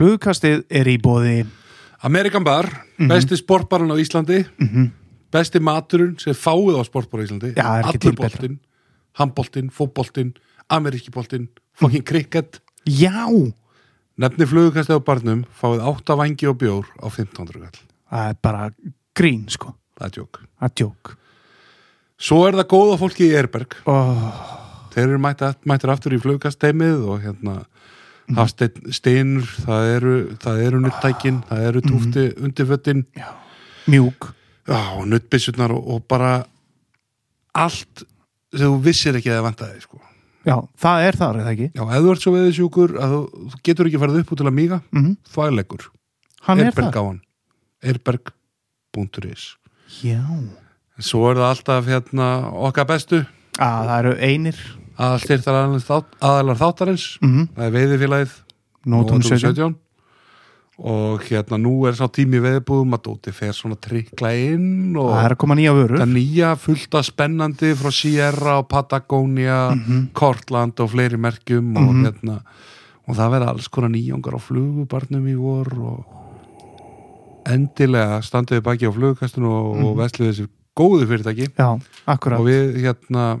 Flugkastið er í bóði Amerikan Bar, besti sportbarinn á Íslandi. Mhm. besti maturinn sem fáið á sportbar á Íslandi. Já, allur boltinn, handboltinn, fótboltinn ameríski boltinn, fucking cricket. Já, nefni flugukastið á barnum fáið 8 vangi og bjór á 1500 kall það er bara grín sko. Það er tjók Það er djók svo er það góða fólki í Erberg oh, þeir eru mættir aftur í flugkasteimið og hérna Mhm. Hafsteinn Steinur, það eru, það eru nuttækin, það eru túfti Mhm. undirföttin Mjúk. Og nuttbissurnar og, og bara allt sem þú vissir ekki að það vantaði sko. Já, það er þar, er það ekki? Já, ef þú ert svo veðisjúkur að þú, getur ekki farið upp út til að míga Mm þvægleikur, Hann er Erberg það á hann. Erberg.is Já. Svo er það alltaf hérna okkar bestu. Að, Það eru einir að styrtar aðalar þáttarins. Mm það er veiðifélagið Nótum Nótum 17 17 og hérna nú er sá tími veðbúðum að Dóti fer svona trikla inn og Það er að koma nýja vörur. Það nýja fullta spennandi frá Sierra og Patagonia Mhm. Kortland og fleiri merkjum og Mhm. hérna og það verða alls konar nýjongar á flugubarnum í vor og endilega standuði baki á flugkastinu og, Mhm. og vesluði þessi góðu fyrirtæki. Já, og við hérna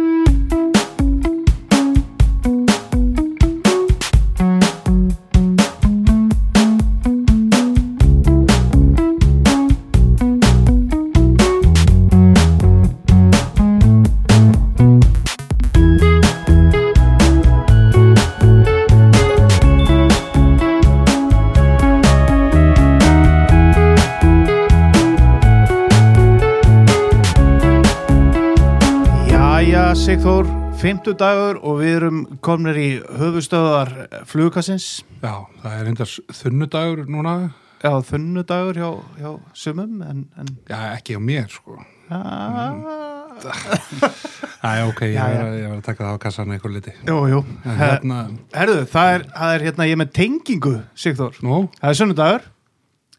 Sigþór, fimmtudagur og við erum komnir í höfustöðar flugkassins Já, það er reyndar þunnudagur núna. Já, þunnudagur hjá, hjá sumum en, en Já, ekki á mér sko. Æ, ok, ég Já, já. verð að, taka það á kassan eitthvað liti Jú, jú. Hérna, Herðu, það er, það er hérna, ég með tengingu, Sigþór. Nú, Það er sunnudagur.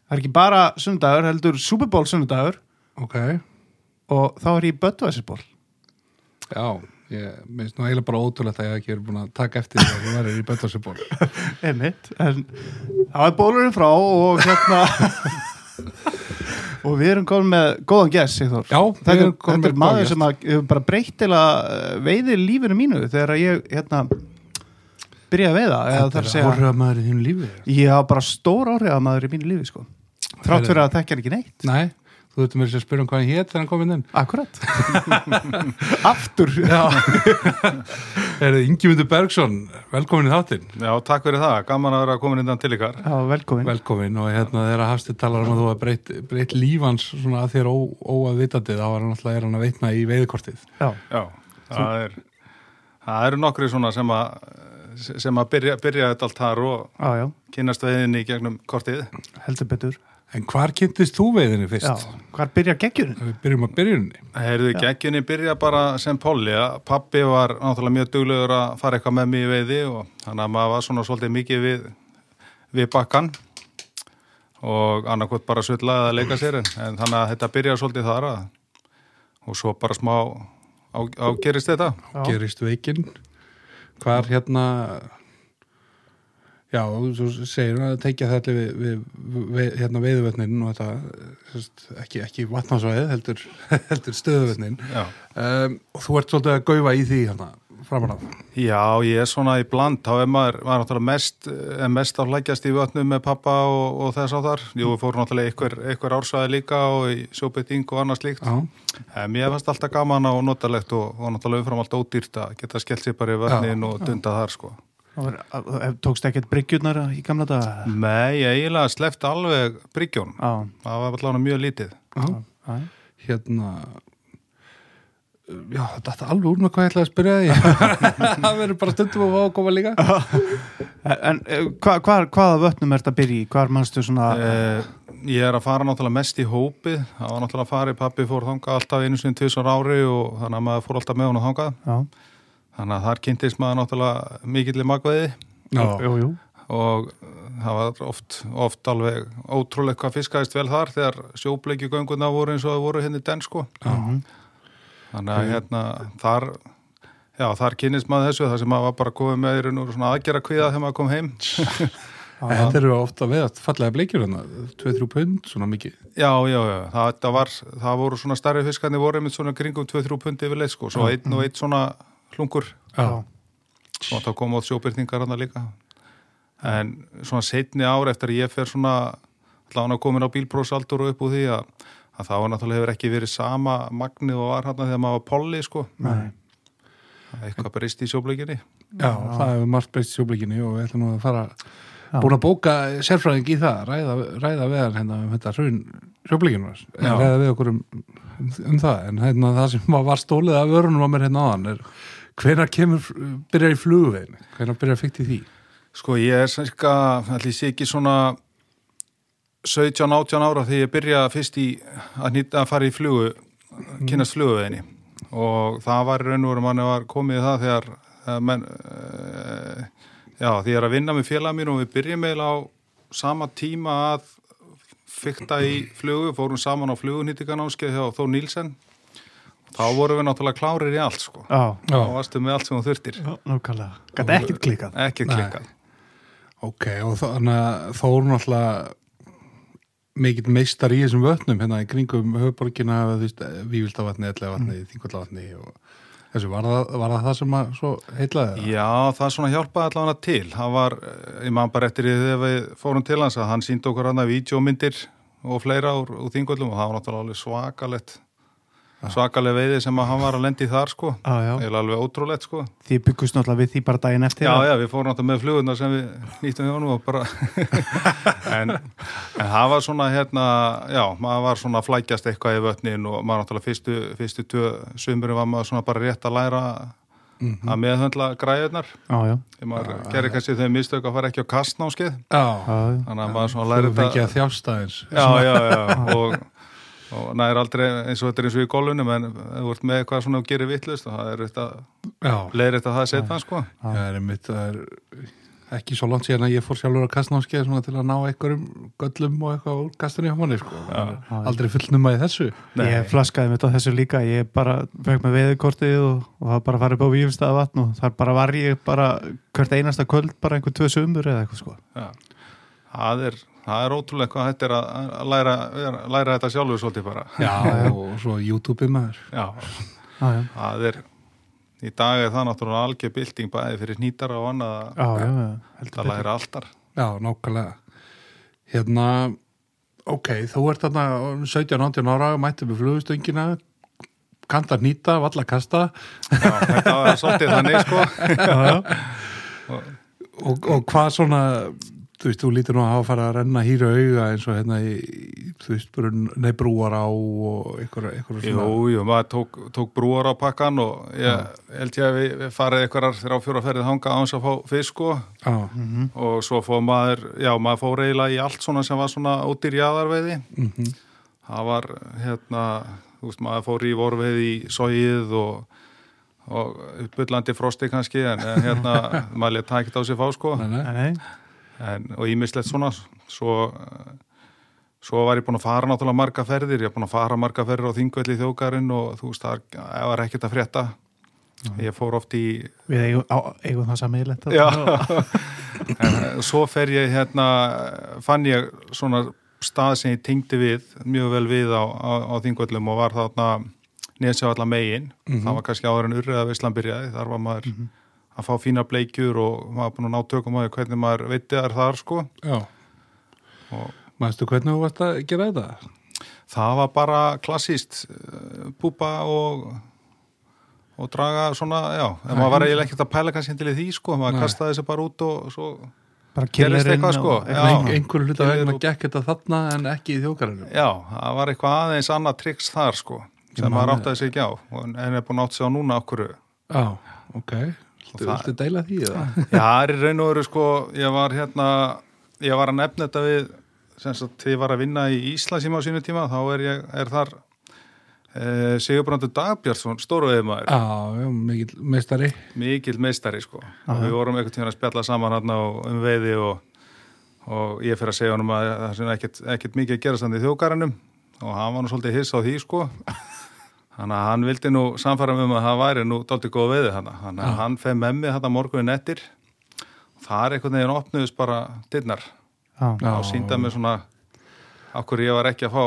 Það er ekki bara sunnudagur, heldur Super Bowl sunnudagur. Ok. Og þá er ég Böttvæsirból Já, ég minnst nú eiginlega bara ótrúlegt að ég hef ekki verið búin að taka eftir því að þú verður í Böttarsibor Einmitt, en það er bólurinn frá og hérna og við erum komin með góðan gest, Sigþór. Já, Þetta við er, þetta er með maður sem að hefur bara breytt til að veiði lífinu mínu þegar ég hérna byrja að veiða Þetta er maður í þínu lífi ég hafa bara stór áhrif að maður í mínu lífi sko. þrátt fyrir að þekkja hann ekki neitt. Nei, þú þurftum mér að spyrja um hvað hann hét þegar hann kom inn inn. Akkurat. Aftur. Já. Er þið Ingimundur Bergson, velkomin í þáttinn. Já, takk fyrir það. Gaman að vera komin innan til ykkar. Já, velkomin. Velkomin. Og hérna þegar Hafstið talar um að þú hafa breytt, breytt lífans svona að þér ó, óaðvitandi þá var hann alltaf er hann að veitna í veiðkortið Já, Já, það er það eru nokkri svona sem að sem að byrja, byrja þetta allt þar og já, já, kynast veiðinni í gegnum kortið. heldur betur En hvar kynntist þú veiðinni Já, fyrst? hvar byrjar geggjurinn? Við byrjum að byrjunni Heyrðu, geggjunni byrja bara sem polli pappi var náttúrulega mjög duglegur að fara eitthvað með mig í veiði og þannig að maður var svona svolítið mikið við, við bakkan og annarkot bara sullaði að leika sér en, þannig að þetta byrja svolítið þar að, og svo bara smá á, ágerist þetta. Já. gerist veikinn hvar hérna já, þú segir að tekja þetta við, við, við hérna veiðuvötnin og þetta ekki, ekki vatnarsvæðið heldur, heldur stöðuvötnin Já. um, og þú ert svolítið að gaufa í því hérna framan af Já, ég er svona í bland, þá er maður, maður náttúrulega mest, mest að hlækjast í vötnum með pappa og, og þess á þar. Jú, við fórum náttúrulega einhver, einhver ársvæði líka og í sjóbytting og já, En mér fannst alltaf gaman og notalegt og, og náttúrulega umfram allt ódýrt að geta skellt sér bara í vötnin og dunda þar, sko. Að- að- Tókst ekkert bryggjurnar í gamla daga? Nei, ég eiginlega slefti alveg bryggjónum. Já, Það var allavega mjög lítið. já, já, hérna já, þetta er alveg úr með hvað ég ætlaði að spyrja því það verður bara stundum að fá að koma líka En eh, hva, hvar, hvaða vötnum ert að byrja í? Hvar mannstu svona Eh, ég er að fara náttúrulega mest í hópið. Það var náttúrulega að fara í pappi fór þangað alltaf einu sinni tvisar ári og þannig að maður fór alltaf með hún þangað. Já, Þannig að þar kynntist maður náttúrulega mikillir jú og það var oft, oft alveg ótrúlega hvað fiskaðist vel þar þegar sjóbleiki gönguna voru eins og það voru henni den sko. Mhm. Þannig að hérna þar já, þar kynist maður þessu, það sem maður var bara komið með í raun og svona aðgera kviða þegar maður kom heim. Þetta eru ofta við að fallega bleikjur hérna, 2-3 pund, svona mikið. Já, já, já, það, þetta var, það voru svona starri fiskarnir voru einmitt svona kringum 2-3 pundi yfir leið, sko, svo einn og einn svona hlungur Já, og það kom átt sjóbyrningar hann líka. En svona setni ár eftir að ég fer svona, allavega komin á bílprósaldur og upp úr því að, að það var náttúrulega hefur ekki verið sama magnið og var hann þegar maður var polli, sko. Nei. Eitthvað breyst í sjóbleikinni. já, það hefur margt breyst sjóbleikinni og við ætlum nú að fara Já. búin að bóka sérfræðing í það, ræða, ræða við hann hérna um þetta sjóbleikinu Já. ræða við okkur um, um, um það en hérna það sem var- var stólið af vörunum á mér hérna áðan er hvenær kemur, byrjar í flugvegin hvenær byrjar í því? Sko ég er sannska, allir sé ekki svona 17-18 ára þegar ég byrja fyrst í að, nýta, að fara í flugu, kynast fluguveginni og það var raun og veru manni var komið það þegar uh, menn, uh, já því ég er að vinna með félag mín og við byrjum eiginlega á sama tíma að fykta í flugu, fórum saman á flugunýtikanámskeið hjá Þór Nílsen þá vorum við náttúrulega klárir í allt sko Já, þá varstu með allt sem þú þurftir já, nákvæmlega. Gæti ekkert klikað. ekki Nei. klikkað ok, og þannig að Þór náttúrulega mikill meistar í þessum vötnum hérna í kringum höfuborgina Vívildavatni, Ellegavatni, mm. Þingvallavatni og þessu, var það, var það það sem að svo heitlaði það? Já, það svona hjálpaði allavega til. Það var, eh, ég man bara eftir því þegar við fórum til hans að hann síndi okkur hann að vídeomyndir og fleira úr, úr þingöldum og það var náttúrulega alveg svakalett svakaleg veiði sem að hann var að lendi þar sko. Já, já. Eða alveg ótrúlegt sko. Þið byggust náttúrulega við því bara daginn eftir. Já, já, við fórum náttúrulega með flugurnar sem við nýttum hjá honum og bara en, en það var svona hérna, já, maður var svona að flækjast eitthvað í vötnin og maður náttúrulega fyrstu, fyrstu tvö sumurinn var maður svona bara rétt að læra að meðhöndla græðunar þegar maður gerir kannski þau mistök að fara ekki á já. þannig að maður svona læri og, næri aldrei eins og þetta er eins og í golfunum en þú ert með eitthvað svona og gerir vittlust og það er Já, leiðir þetta það setna sko. Það er einmitt það er ekki svo langt síðan að ég fór sjálfur að kastnámskeið svona til að ná einhverjum göllum og eitthvað úr kastinni á manni sko. aldrei fullnuma í þessu. Nei. Ég flaskaði mitt á þessu líka, ég bara fekk með veðurkortið og, og það bara farið upp á Vífstæða vatn og þar bara var ég bara hvert einasta kvöld bara einhver tvö sömur eða eitthvað sko. Það er það er ótrúlega hvað þetta er að læra, læra þetta sjálfur svolítið bara. Já, og svo YouTube maður. Já, Já, já, það er í dag er það náttúrulega algjör bylting bæði fyrir nýtara og annað að- já, já, já. heldur að betur. læra alltar Já, nákvæmlega. Hérna, ok, þú ert þarna 17-18 ára, mætti við flugustöngina kanta nýta, valla kasta. Já, þetta var svolítið þannig sko. Og, og hvað svona þú veist, þú lítur nú að hafa farið að renna hýra auga eins og hérna í, þú veist, neybrúar á og einhver, einhver svona Jú, jú, maður tók, tók brúar á pakkan og ég held ég að við, við farið einhverjar þrjá fjóra ferðið hanga á hans að fá fisk sko. Já, og svo fór maður, já, maður fór eiginlega í allt svona sem var svona ódýr jaðarveiði. Mhm, það var hérna, þú veist, maður fór í vorveiði í sóið og og uppbyllandi frosti kannski en, en hérna, maður létt tækt á sig fá sko. Nei, nei. En, og ímislegt svona. Svo, svo var ég búin að fara náttúrulega marga ferðir, ég er búin að fara marga ferðir á þingvelli þjókarinn og þú veist það var ekkert að frétta. Ég fór oft í við eigum, á, eigum það eh, svo fer ég hérna fann ég svona stað sem ég tengdi við mjög vel við á, á, á þingvöllum og var þarna nesja allar megin það var kannski áður en urriða Ísland byrjaði. Þar var maður að fá fína bleikjur og maður búin að ná tökum á því hvernig maður veitti þar þar sko. Já. Og Manstu hvernig þú varst að gera þetta? það var bara klassíst eh, púpa og og draga svona, já, en maður var eiginlega ekkert að pæla kannski til í því sko, maður kastaði þessu bara út og svo bara Gerist eitthvað, sko. einhverju hluta Kemur vegna og- gekk þetta þarna en ekki í þjókarinu Já, það var eitthvað aðeins annað triks þar sko, sem maður áttaði sig ekki á. Og- en er búin að átt sig á núna okkur Já, ok Viltu, viltu deila því eða? Já, það er raun og veru sko ég var hérna, ég var að nefna þetta við sem sagt, þegar ég var að vinna í Íslandsíma á sínu tíma, þá er ég er þar e, Sigurbrandur Dagbjörnsson, stóruveðumæður Já, mikil meistari. Mikil meistari sko. Við vorum einhvern tíma að spjalla saman hérna um veiði og, og ég fyrir að segja honum að það sem ekkert, mikið að gera samt í þjókarannum og hann var nú svolítið hiss á því sko Þannig að hann vildi nú samfara um að það væri nú dálítið góð veði þannig. Þannig að hann feð með mig þetta morgunin eftir. Það er einhvern veginn opnuðist bara dyrnar Já, Já. og sínda mig svona okkur ég var ekki að fá,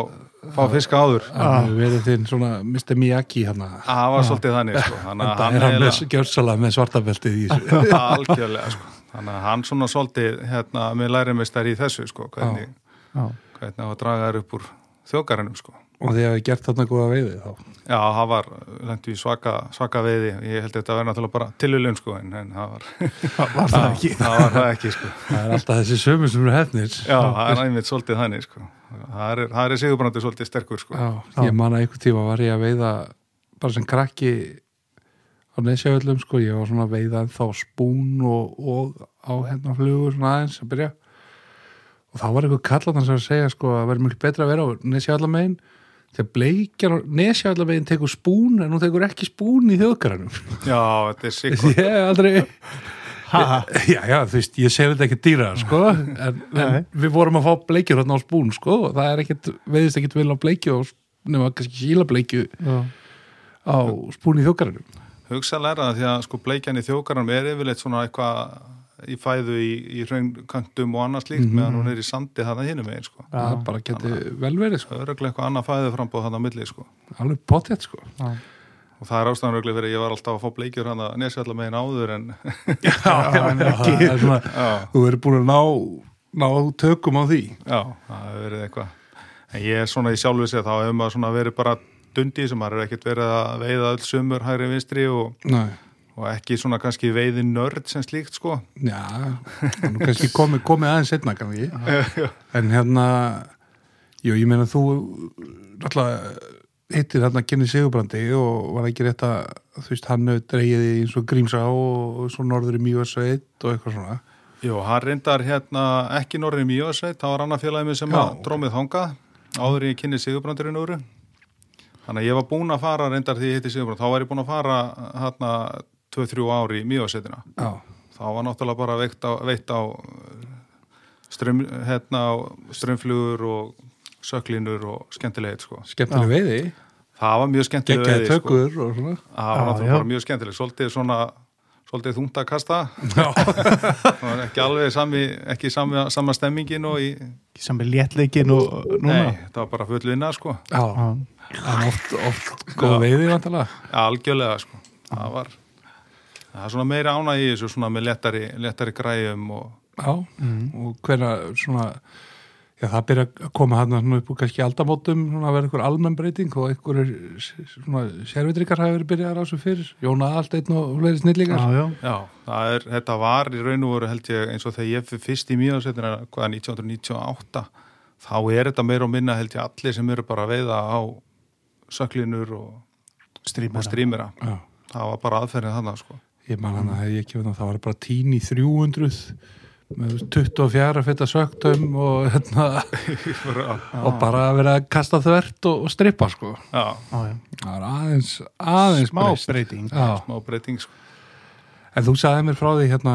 fá fiska áður. Hefur verið þinn svona Mr. Miyagi hérna Það var svolítið þannig sko. Þannig að hann er hann með eiginlega- gjörsalega með svartabeltið í þessu algjörlega sko. Þannig að hann svona svolítið hérna með lærimistar í þessu sko. Hvernig, já, hvernig að draga þær upp úr þjókarinum sko. Og þið hefur gert þarna góða veiði þá Já, það var lengt í svaka, svaka veiði. Ég held að þetta verði náttúrulega bara tilulun sko, en, en það var, var það ekki það var það ekki sko. Það er alltaf þessi sömu sem eru hefnir Já, það er einmitt svolítið þannig sko. Það er, er sigurbrandi svolítið sterkur sko. Já, ég man að einhvern tíma var ég að veiða bara sem krakki á nesjaöllum sko, ég var svona að veiða en þá spún og, og á hérna flugur svona aðeins að byrja og þá var einhver kallan sem að segja sko að verður mjög betra að vera á nesjaöllamegin þegar bleikjar á nesjaöllamegin tekur spún en hún tekur ekki spún í þjóðgarannum Já, þetta er sigur. ég hef aldrei já, já, þú veist, ég segi þetta ekki dýra sko, en, en við vorum að fá bleikjur hérna á spún, sko, og það er ekkit veiðist ekkit vel á bleikju og nema kannski síla bleikju Já, á spún í þjókarinn Hugsalega er það því að sko bleikjan í þjókaranum er yfirleitt svona eitthvað í fæðu í, í raunkantum og annað slíkt meðan hún er í sandi þarna hinum megin sko. það bara geti vel verið, sko, Það er auðvitað eitthvað annað fæðu frambóð þarna á milli sko. alveg potið, sko já, Og það er ástæðan auðvitað fyrir að ég var alltaf að fá bleikjur hann að nesjalla megin áður en já, það er svona, já, þú verður búin að ná ná tökum á því já, það hefur verið eitthvað. En ég er svona í sjálfu sig þá hefur maður verið bara dundi sem maður er ekkert verið að veiða öll sumur hægri vinstri og, Nei. Og ekki svona kannski veiði nörd sem slíkt sko. Já, kannski komið, komið aðeins setna kannski en hérna jú, ég meina þú náttúrulega hittir hérna Kenny Sigurbrandi og var ekki rétt að þú veist, hann í eins og Grímsá og svo norður í Mjösveit og eitthvað svona Jú, hann reyndar hérna ekki norrið í Mjósveit, það var annar félagið minn sem drómið þangað áður en ég kynni Sigurbrandur í Núru. Þannig að ég var búinn að fara reyndar því ég hitti Sigurbrand, þá var ég búinn að fara hérna 2-3 ári í Mjósveitina. Já, Þá var náttúrulega bara veitt á, veitt á ström, hérna, á strömflugur og söklinur og skemmtilegt sko. skemmtileg veiði? Það var mjög skemmtileg veiði, sko. tökur og svona. Það var náttúrulega já. bara mjög skemmtileg, svolítið svona svolítið þungt að kasta. Já, það var ekki alveg sami, ekki sami, sama stemmingin og í, ekki saman léttleikin og núna? Nei, það var bara full vinna sko, já, Já, en oft, oft góð veiði vantalega algjörlega sko. Það var það er svona meira ána í þessu svona með lettari, lettari græjum og Já, og hvernig svona já, það byrja að koma hann svona upp úr kannski aldamótum, svona að vera einhver almenn breyting og einhver svona sérvitrikar hafi verið byrjað þessu fyrir Jóna Alsteinn og fleiri snillíkar já, já, já, það er, þetta var í raun og veru held ég eins og þegar ég fyrir fyrst í mjögsetina hvaða 1998 þá er þetta meira og minna held ég allir sem eru bara að veiða á söklinur og, og Já, það var bara aðferðin þannig sko ég man hann að hef ég ekki veit það var bara tín í 300 með 24 feta söktum og, hérna, og bara að vera að kasta þvert og, og strippa sko. Já, Já, það var aðeins, aðeins Smá breyst. breyting. Smá breyting sko. En þú sagði mér frá því hérna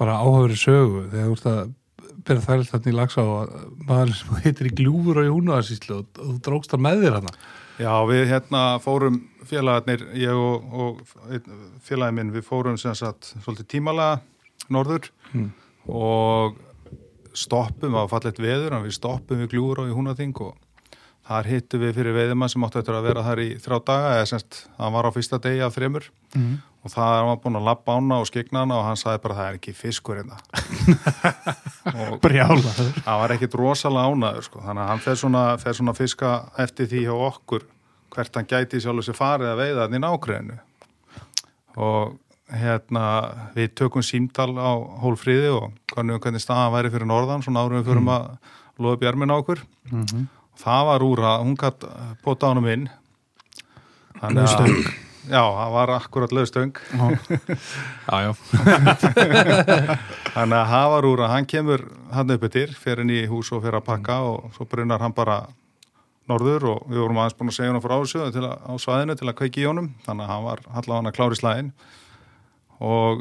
bara áhafri sögu þegar þú ert að byrja þærlega þarna í lagsa og maður sem heitir í gljúfur í húnaðarsýslu og, þú drókst það með þér hana Já, við hérna fórum félagarnir, ég og, og félagin minn, við fórum sem sagt svolítið tímalega norður Mm. og stoppum á fallet veður, við stoppum við gljúur og í húnaþing og þar hittum við fyrir veiðimann sem átti eftir að vera þar í þrjá daga, eða semst, hann var á fyrsta degi af þremur mm. Og það var búin að lappa ána og skegna hana og hann sagði bara það er ekki fiskur hérna. Brjálaður. hann var ekkit rosalega ánaður sko. þannig að hann fer svona, fer svona fiska eftir því hjá okkur hvert hann gæti sjálfur sér farið að veiða hann í nákvæðinu og hérna við tökum símtal á hólfríði og hvernig, hvernig staðan væri fyrir norðan svona árum við fyrir að loða bjarmin á okkur. Mm það var úr að hún gætt bóta ánum inn. Þannig að-. Já, það var akkurat lögstöng Já, já Þannig að það var úr að hann kemur hann upp yfir, fer inn í hús og fer að pakka og svo brunnar hann bara norður og við vorum aðeins búin að segja hann frá þessu til að, á svæðinu til að kveiki í honum. Þannig að hann var allavega hann að klári slæðin og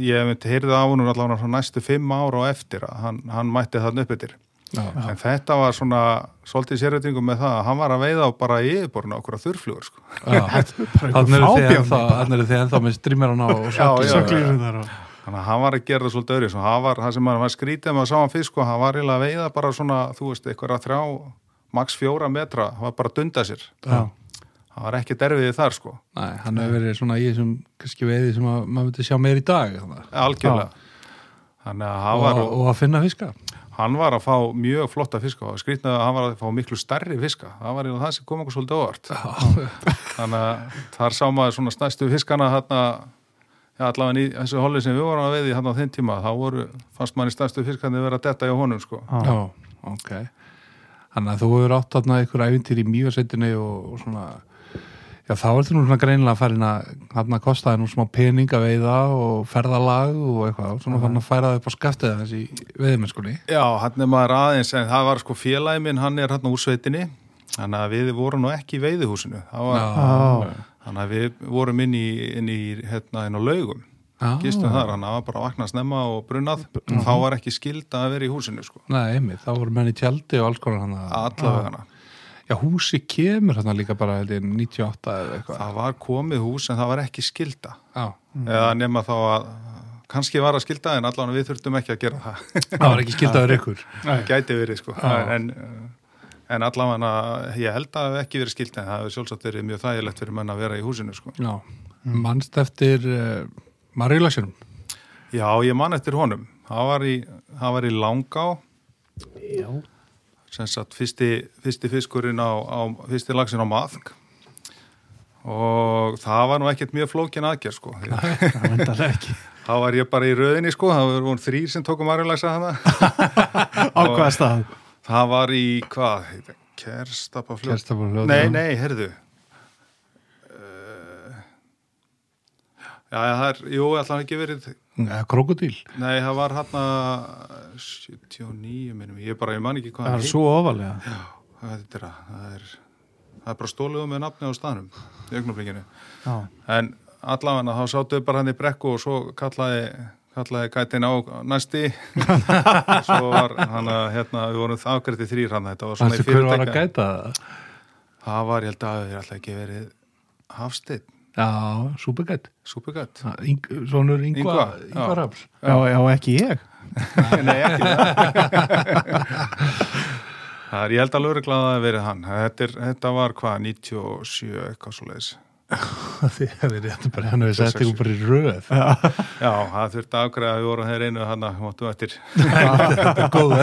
ég myndi heyrði á honum allavega frá næstu fimm ára og eftir að hann, hann mætti þann upp yfir Já. en þetta var svona svolítið sérveitingum með það að hann var að veiða á bara yfirborna okkur að þurrflugur sko. Þannig eru þið ennþá, þannig eru þið ennþá með strimmerana og. Söglírunar og þannig að hann var að gera það svolítið öðru það sem hann var skrítið með að sá hann fisk sko, hann var að veiða bara svona þú veist, eitthvað að þrjá, max fjóra metra hann var bara að dunda sér Já. hann var ekki derfiðið þar sko Nei, hann hefur verið svona í þessum kannski veiði sem að, maður myndi sjá meir í dag þannig. algjörlega og, var, og að finna fiska hann var að fá mjög flotta fiska og skrítið að hann var að fá miklu stærri fiska. Það var eiginlega það sem kom okkur svolítið óvart. Þannig að þar sá maður svona stærstu fiskana þarna já, allavega í þessu holli sem við vorum að veiði hann á þinn tíma, þá voru, fannst manni stærstu fiskandi vera að detta í honum sko. Já. Já, ok. Þannig að þú hefur átt þarna ykkur ævintýr í mývarsveitinni og, og svona Já, þá ertu nú svona greinilega farin að hann að kosta þér nú smá pening að veiða og ferðalag og eitthvað. Svona farin að færa það upp á skaftið í veiðmennskunni Já, hann er maður aðeins en það var sko félagi minn, hann er hann úr sveitinni. Þannig að við vorum nú ekki í veiðihúsinu. Var, þannig að við vorum inn í, inn í hérna inn á laugum. Gistum þar, hann var bara að vakna snemma og brunnað, þá var ekki skilda að vera í húsinu sko, Nei, einmitt, þá voru menn í tjaldi og alls konar hann að allavega. hana Já, húsi kemur hann líka bara held ég, 98 eða eitthvað. Það var komið hús en það var ekki skilda Já, eða nema þá að kannski var að skilda en allavega við þurftum ekki að gera það. Það var ekki skildaður ykkur. Gæti verið sko. Já. en, en allavega ég held að það hef ekki verið skilda en það hefur sjálfsagt verið mjög þægilegt fyrir menn að vera í húsinu sko. Já, mannst eftir uh, Marjulagsjönum Já, ég man eftir honum. Það var í, það var í Langá, Já. Sem sagt fyrsti, fyrsti fiskurinn á, á fyrsti lagsin á maðk og það var nú ekkert mjög flókin aðgerð sko. Þá var ég bara í röðinni sko, það var von þrýr sem tókum hana. Á hvaða stað? Það var í, hvað, Kerstapafljóð? Nei, nei, herðu. Já, já, það er, jú, alltaf ekki verið Ja, Krokodíl Nei, það var hann að 79 minnum, ég bara, ég man ekki hvað Það er svo ofalega. Hvað þetta er það? Það er, það er bara stóluðu með nafni á staðnum í augnablikinu. Já. En allavega þá sáttu við bara hann í brekku og svo kallaði, kallaði gætin á næsti. svo var hann að, hérna, við vorum afgrætti þrýr hann, þetta var svona í fyrirtækja. það? Það var, ég held að það er alltaf ekki verið Hafsteinn, Já, súpegætt súpugætt. Svonur Ingva Ingva, já. Já, já, ekki ég. Nei, ekki það. Það er, ég held að lögregla að það hafi verið hann. Þetta, er, þetta var hvað, 97 eitthvað svo leiðis. Því hefði rétt bara hann hefði sett ykkur bara í röð Já, það þurfti að afgræða að við vorum þeir einu hann að máttu eftir. Þetta er góð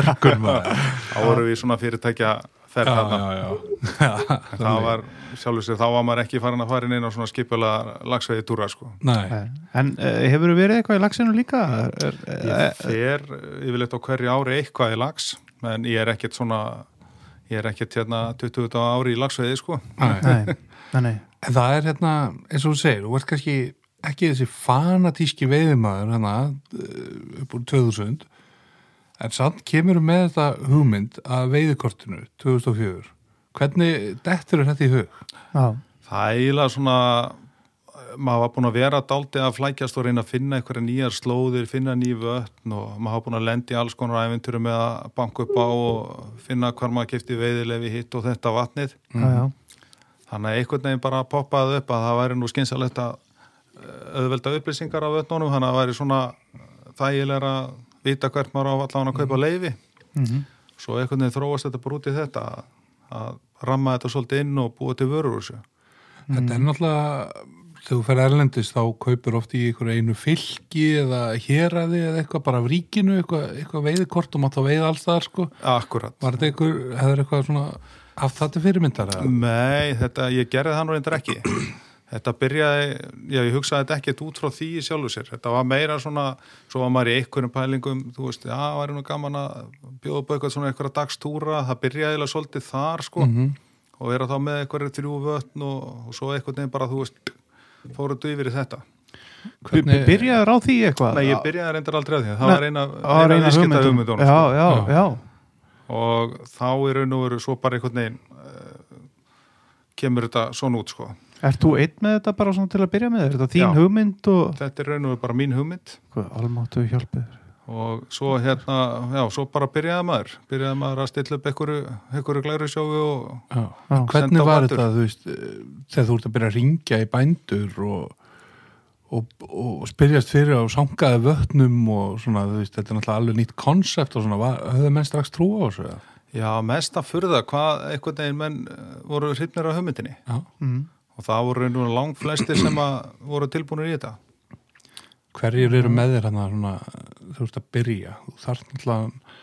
maður Þá vorum við svona fyrirtækja ferð Já, hann. já, já En það var, sjálfur sér, þá var maður ekki farin að fara inn á svona skipula lagsveiði túra, sko. Nei, En uh, hefur verið eitthvað í lagsinu líka? Er, er, Ég fer yfirleitt á hverju ári eitthvað í lags, en ég er ekkert svona, ég er ekkert hérna 20 ári í lagsveiði, sko. nei. nei, nei, nei. En það er hérna, eins og þú segir, þú ert kannski ekki þessi fanatíski veiðimaður hérna eh, upp úr 2000 en samt kemur með þetta hugmynd að veiðikortinu 2004 hvernig dettur þetta í hug? Já, Það er eiginlega svona, maður var búin að vera dálítið að flækjast og reyna að finna einhverja nýjar slóðir, finna ný vötn og maður hafa búin að lendi alls konar æfinturum með að banka upp á og finna hvar maður kefti veiðilefi hitt og þetta vatnið. já, já. Þannig að einhvern veginn bara poppaði upp að það væri nú skynsalegt að eh, auðvelda upplýsingar af vötnunum, þannig að það væri svona þægilega vita hvert maður á allan að kaupa leifi. Mm Svo einhvern veginn þróast þetta í þetta að, að ramma þetta svolítið inn og búa til vörur úr þessu. Þetta er náttúrulega þegar þú fer erlendis þá kaupir oft í einhverju einu fylki eða héraði eða eitthvað bara af ríkinu, eitthvað, eitthvað veiðikort og mátt þá veiða alls það sko. Akkurat. Var þetta einhver, hefur eitthvað svona haft til fyrirmyndar? Nei, þetta, ég gerði það nú reyndar ekki. Þetta byrjaði, já, ég hugsaði þetta ekkert út frá því í sjálfu sér. Þetta var meira svona, svo var maður í einhverjum pælingum, þú veist, já, það væri nú gaman að bjóða upp á eitthvað svona einhverja dagstúra, það byrjaði eiginlega svolítið þar, sko, Mhm. og vera þá með einhverju þrjú vötn og, og svo einhvern veginn bara, þú veist, fóruðu yfir í þetta. Hvernig- Byrjaður á því eitthvað? Nei, ég byrjaði reyndar aldrei að því, það Nei, var eina, eina hugmyndum. hugmyndunum, Já, sko. já, Já. já. og þá í raun og veru svo bara einhvern veginn uh, kemur þetta svona út, sko. Ert þú einn með þetta bara svona til að byrja með? Er þetta þín Já. hugmynd og... Þetta er raun og bara mín hugmynd Hvað, almáttu hjálpið og svo hérna, já, svo bara byrjaði maður byrjaði maður að stilla upp einhverju, glæru sjóðu og Já. Já. Hvernig var þetta, þú veist, þegar þú ert að byrja að ringja í bændur og, og, og spyrjast fyrir á sangaði vötnum og svona, þú veist, þetta er náttúrulega alveg nýtt konsept og svona, höfðu menn strax trú á þessu? já, mest að furða hvað einhvern veginn menn eh, voru hrifnir á hugmyndinni Já. mm. Og það voru nú langt flestir sem að voru tilbúinir í þetta Hverjir eru með þér hann svona, þú ert að byrja? Þú þarft náttúrulega,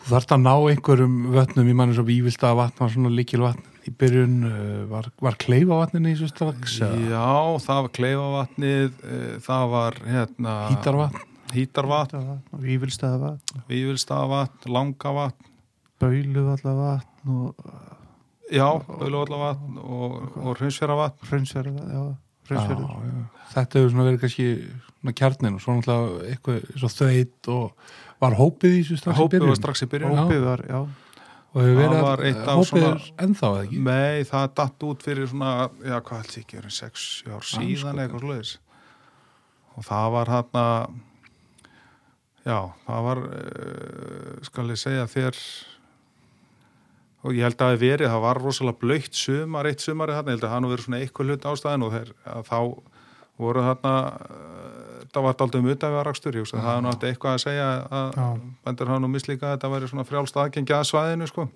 þú þarft að ná einhverjum vötnum í manni svo vívilda vatn var svona líkil vatn í byrjun, uh, var, var kleifa vatnin í þessu strax? já, það var kleifavatnið eh, það var hérna Hítarvatn? hítarvatn, Vívilstaða vatn, vívilstaðavatn, langavatn Baulu allar vatn og já, auðvitaðvatn og, og hrunsfjaravatn Hraunsverða, já, Já. Þetta hefur svona verið kannski svona kjarnin og svo náttúrulega eitthvað svo þveit og var hópið í þessu strax í hópið byrjun? var strax í byrjun. Hópið var, já, og hefur verið Það var að eitt af hópið svona- er ennþá eða ekki? Nei, það datt út fyrir svona, já, hvað held ég ekki, er sex ár síðan Andskotinn. eitthvað sluðis. Og það var hann já, það var, uh, skal ég segja þér, og ég held að það verið, það var rosalega blöytt sumar, eitt sumari þarna, ég held að það nú verið svona eitthvað hlut ástæðin og þeir, að þá voru þarna, uh, það var daldið um utafjarakstur, ég hugsa, það hafi nú átti eitthvað að segja að Já. bendur hafa nú mislíka að þetta væri svona frjálst aðgengja að svæðinu, sko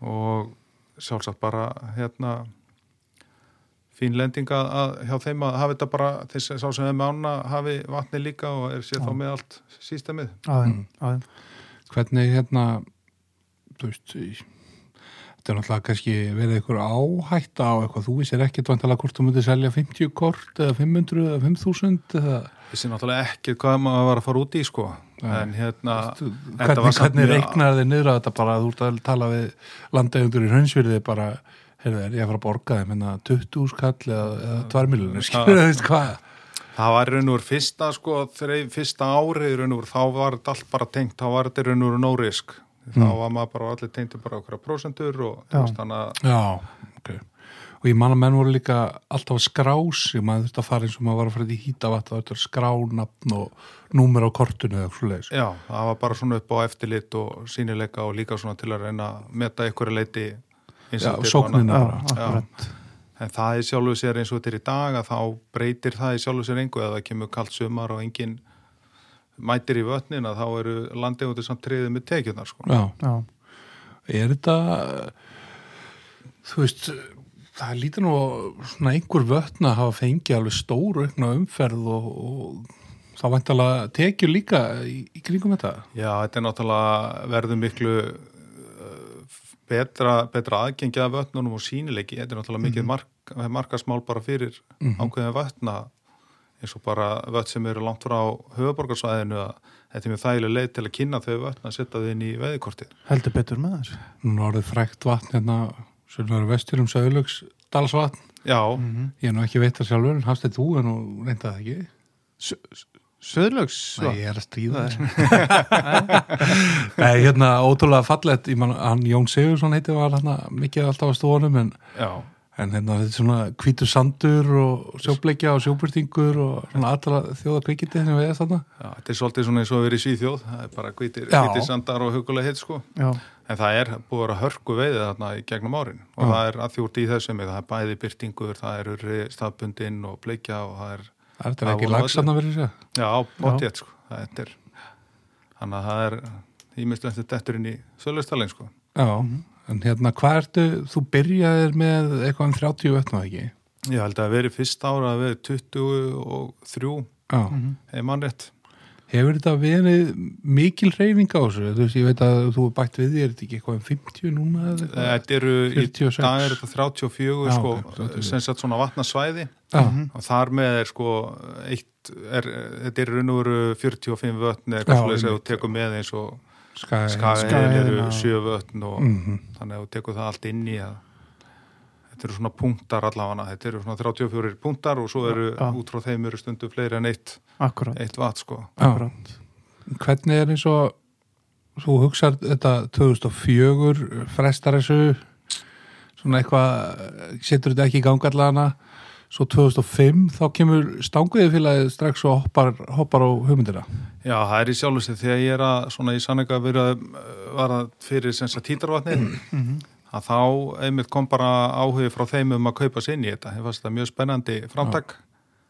og sjálfsagt bara hérna fín lending að, að hjá þeim að hafi þetta bara þess að sá sem er með ána hafi vatni líka og er sér þá með allt sístemið. aðeim, Mm. aðeim. hvernig hérna þú veist þetta er náttúrulega kannski verið einhver áhætta á eitthvað, þú vissir ekkert vantilega hvort þú myndir selja 50 kort eða 500 eða 5000 eða Þessi náttúrulega ekki hvað maður var að fara út í sko. En hérna var hvernig, hvernig reiknar þið niður að þetta? Bara þú ert að tala við landegundur í hraunnsfyrði bara, heyrðu, er ég að fara að borga þeim hérna 20 skall eða, eða 2 miljonir, skilur veist hvað? Það var raun og fyrsta sko þegar fyrsta árið raun og þá var þetta allt bara tengt, þá var þetta raun og veru no risk þá Mm. var maður bara allir tengti bara okkur prosentur og þú veist, þannig að Já, ok. Og ég man að menn voru líka alltaf að skrá sig, maður þurfti að fara eins og maður var að fara í hýtavat, það þurfti að skrá nafn og númer á kortinu eða svo leiðis. Já, það var bara svona upp á eftirlit og sínileika og líka svona til að reyna að meta ykkur leiti Já, incentive og sóknina. En það er sjálfu sér eins og þetta er í dag að þá breytir það í sjálfu sér engu eða það kemur kalt sumar og engin mætir í vötnin að þá eru landegundir samt triðið með tekjurnar sko. Já, Já, er þetta, þú veist, það lítur nú svona einhver vötn að hafa fengið alveg stór aukna umferð og, og þá væntalega tekjur líka í, í kringum þetta. Já, þetta er náttúrulega verður miklu uh, betra, betra aðgengja af vötnunum og sínileiki. Þetta er náttúrulega mikið mark, markasmál bara fyrir ákveðin vötna eins og bara vött sem eru langt frá höfuborgarsvæðinu að þetta er mjög þægileg leið til að kynna þau vötna að setja þau inn í veðikortið. heldur betur með þess. Nú er orðið frækt vatn hérna, sem er vestur um Söðlöks Dalsvatn. Já, Ég er nú ekki veit það sjálfur, en hafst þetta þú en nú reynda það ekki. Söðlögs, Nei, ég er að stríða þér. Nei, hérna, ótrúlega fallett, ég man, hann Jón Sigursson heiti var hann mikið alltaf á stofunum, en, já, en hérna, þetta er svona hvítur sandur og sjóbleikja og sjóbyrtingur og svona allra þjóða kvikindi sem við erum þarna. já, þetta er svolítið svona eins og verið í Svíþjóð, það er bara hvítir, Já. hvítir sandar og hugulega hitt sko. Já, En það er búið að vera hörku veiðið þarna í gegnum árin og það er að þjúrt í þessum, það er bæði byrtingur, það er urri staðbundinn og bleikja og það er Það er ekki voru lagsanna verið sér. Já, bóttið, sko. Það er, þannig að það er ímyndst en hérna, hvað ertu, þú byrjaðir með eitthvað um 30 vettna ekki? Ég held að veri fyrst ára að veri 23, Já, hef mannrétt. hefur þetta verið mikil reyfing á þessu? Þú veist, ég veit að þú er bætt við því, er þetta ekki eitthvað um 50 núna eða? Þetta eru, í 46. dag er þetta 34, Já, sko, ok, 34. sem sagt svona vatnasvæði Já, og þar með er, sko, eitt, er, þetta er raun og veru 45 vötn eða eitthvað ef þú tekur með eins og skæði. skagæðin Skaginn eru og- 7 vötn og Mhm. þannig að þú tekur það allt inn í að þetta eru svona punktar allavega þetta eru svona 34 punktar og svo eru Já. út frá þeim eru stundu fleiri en eitt, eitt vat sko. Hvernig er eins og þú hugsar þetta 2004 frestar þessu svona eitthvað setur þetta ekki í gangallegana svo 2005 þá kemur stanguðið félagið strax og hoppar, hoppar á hugmyndina Já, það er í sjálfu sig þegar ég er að svona í sannleika að var að fyrir sem sagt títarvatni að þá einmitt kom bara áhugi frá þeim um að kaupa sér inn í þetta. Ég fannst þetta mjög spennandi framtak.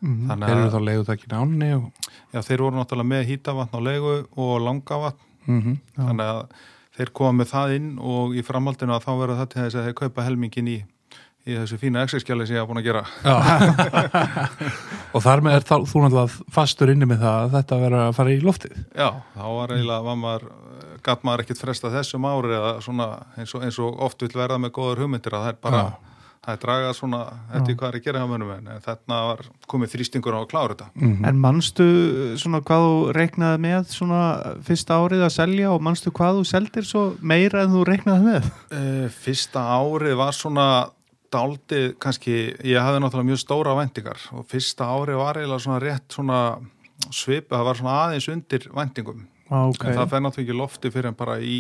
Þannig þeir eru þá leiðutakinn ánni og já, þeir voru náttúrulega með hýtavatn á leigu og langavatn. mm Þannig að þeir koma með það inn og í framhaldinu að þá verður það til þess að þeir kaupa helmingin í, í þessu fína exerskjali sem ég hafa búin að gera. og þar með er þá, þú náttúrulega fastur inni með það að þetta verður að fara í loftið Já, þá var eiginlega, var maður, gatt maður ekkert fresta þessum ári eða svona eins og, eins og oft vil verða með góðar hugmyndir að það er bara, Já. það er draga svona eftir hvað er að gera hjá mönnum en þarna var komið þrýstingur á að klára þetta. mm En manstu svona hvað þú reiknaði með svona fyrsta árið að selja og manstu hvað þú seldir svo meira en þú reiknaði með? Uh, fyrsta árið var svona daldið, kannski, ég hafði náttúrulega mjög stóra væntingar og fyrsta árið var eiginlega svona rétt svona svip, það var svona aðeins undir væntingum. Ok, En það fer náttúrulega ekki lofti fyrir en bara í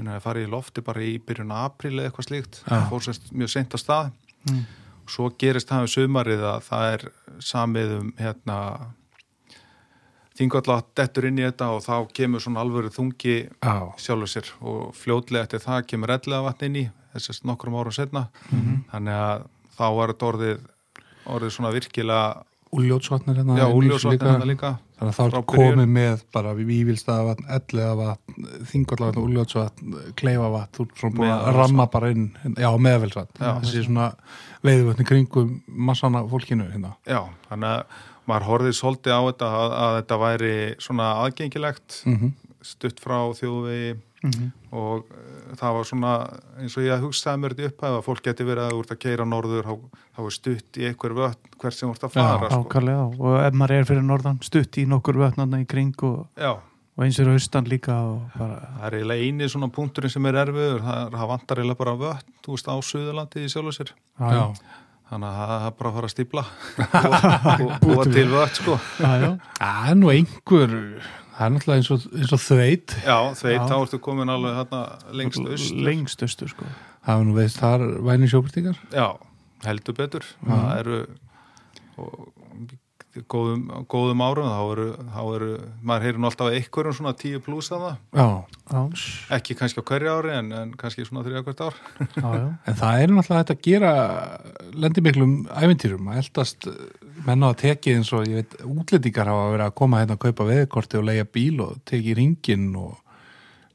það farið í lofti bara í byrjun apríl eða eitthvað slíkt, það fór sérst mjög seint að stað. Mm. svo gerist það um sumarið að það er samið um hérna þingvalla dettur inn í þetta og þá kemur svona alvöru þungi Já, sjálfur sér og fljótlega eftir það kemur ellega vatn inn í þessast nokkrum árum setna þannig að þá var þetta orðið orðið svona virkilega úljótsvatnir hérna já, úljósvatn hérna líka. Þannig að þá komið með bara vívilstaðavatn, ellegavatn, þingvallavatn, úljótsvatn, kleifavatn, þú er svona búin að ramma bara inn, já, meðavelsvatn, Já. þessi svona veiðuvötni kringum massana fólkinu hérna. Já, þannig að maður horfið svolítið á þetta að, að þetta væri svona aðgengilegt Mm stutt frá þjóðvegi Mhm. og uh, það var svona eins og ég hugsaði mér þetta upp að fólk geti verið að þú ert að keira norður þá, er stutt í einhver vötn hvert sem ert að fara sko. ákallega og ef maður er fyrir norðan stutt í nokkur vötnarna í kring og, Já, og eins er austan líka og bara, það er eiginlega eini svona punkturinn sem er erfiður það, er, það vantar eiginlega bara vötn þú veist á Suðurlandi í sjálfu sér já, já, þannig að það er bara að fara að stípla og, og búa til vötn sko já, já. Það er nú einhver, það er náttúrulega eins og, eins og þveit, Já, þveit, þá ertu komin alveg hérna lengst austur. Lengst austur sko. Það er nú veist þar væni sjóbyrtingar. Já, heldur betur. Það eru og, góðum, góðum árum þá eru, þá eru maður heyrir nú alltaf einhverjum svona 10 pluss af það Já, já, ekki kannski á hverju ári en, en kannski svona þrjá hvert ár. Já, já, en það er náttúrulega þetta að gera lendi miklum æventýrum að eldast menn á að teki eins og ég veit útlendingar hafa verið að koma hérna að kaupa veðkorti og leia bíl og teki ringin og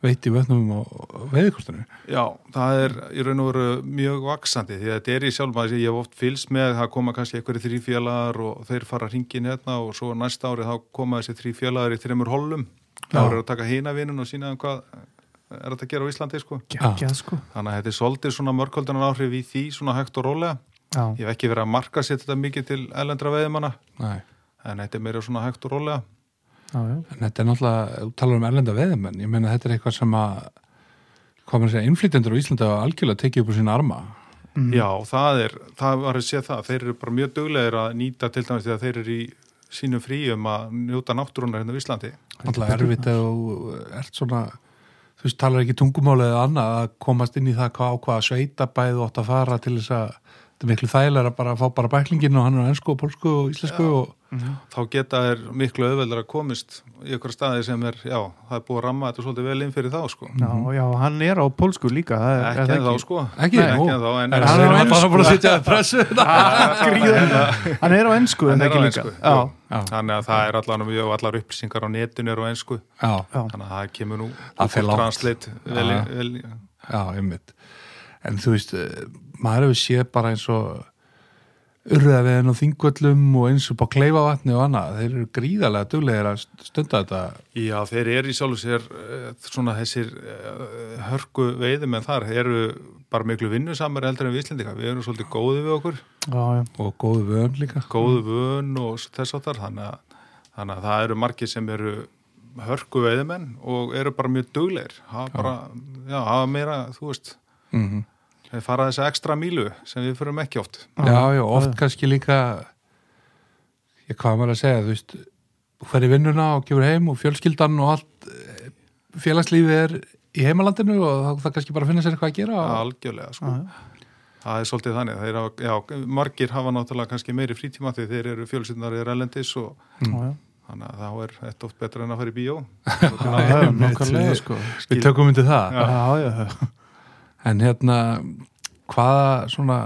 veit í vötnum og veðkortinu. Já, það er í raun og veru mjög vaksandi því að þetta er í sjálf maður ég hef oft fylst með, það koma kannski einhverju þrý félagar og þeir fara hringin hérna og svo næsta ári þá koma þessi þrý félagar í þreymur hollum. Þá Já. eru að taka hína vinun og sína um hvað er þetta að gera á Íslandi sko. Geggjað sko. Þannig að þetta er svolítið svona mörgöldunar áhrif í því svona hægt og rólega já, Ég hef ekki verið að marka sér þetta mikið til ellendra veiðimanna Nei. en þetta er meira svona hægt og rólega. já, já, En þetta er náttúrulega, þú talar um erlenda veðimenn, ég meina þetta er eitthvað sem að, hvað maður segja, innflytjendur á Íslanda hafa algjörlega tekið upp úr sína arma. Mm. Já, það er, það var að sé það, þeir eru bara mjög duglegir að nýta til dæmis að þeir eru í sínum fríum að njóta náttúrunar hérna á Íslandi. Náttúrulega erfitt að þú ert svona, þú veist, talar ekki tungumálið eða annað að komast inn í það hvað, á hvaða sveitabæð þú átt að fara til þess að þetta er miklu þægilega að bara fá bara bæklingin og hann er á ennsku og pólsku og íslensku og Þá geta þeir miklu auðveldar að komist í ykkur staði sem er, já, það er búið að ramma þetta svolítið vel inn fyrir þá, sko. já, já, hann er á pólsku líka það er, Ekki það en þá, sko. Ekki, Nei, ekki en þá, en er hann er á gríðan hann er á ennsku en Hann er ekki á líka. Þannig að það er allan mjög, allar upplýsingar á netinu eru á ensku. Já, já, Þannig að það kemur nú Það langt. Translate vel, Já. vel, já, einmitt. En þú veist, eh, maður hefur séð bara eins og urðaveðin og þingvöllum og eins og á kleifavatni og annað. Þeir eru gríðarlega duglegir að stunda þetta. Já, þeir eru í sjálfu sér uh, svona þessir uh, hörku veiðum en þar eru bara miklu vinnusamar heldur en við Íslendinga. Við erum svolítið góði við okkur, já, já, og góðu vön líka. góðu vön og þess áttar. Þannig að, þannig að það eru margir sem eru hörku veiðumenn og eru bara mjög duglegir. Hafa bara, já, hafa meira, þú veist, Mm þeir fara þessa ekstra mílu sem við förum ekki oft. Já, já, oft kannski líka ég hvað maður að segja, þú veist í vinnuna og gefur heim og fjölskyldan og allt eh, félagslífið er í heimalandinu og þá það kannski bara að finna sér eitthvað að gera og Algjörlega, sko. já, það er svolítið þannig. Þeir hafa, já, margir hafa náttúrulega kannski meiri frítíma því þeir eru fjölsynnar í rælendis og Já, já. þannig að þá er þetta oft betra en að fara í bíó. Já, já, nokkarlega, sko. Við tökum undir það. Já, já, já. En hérna, hvaða svona,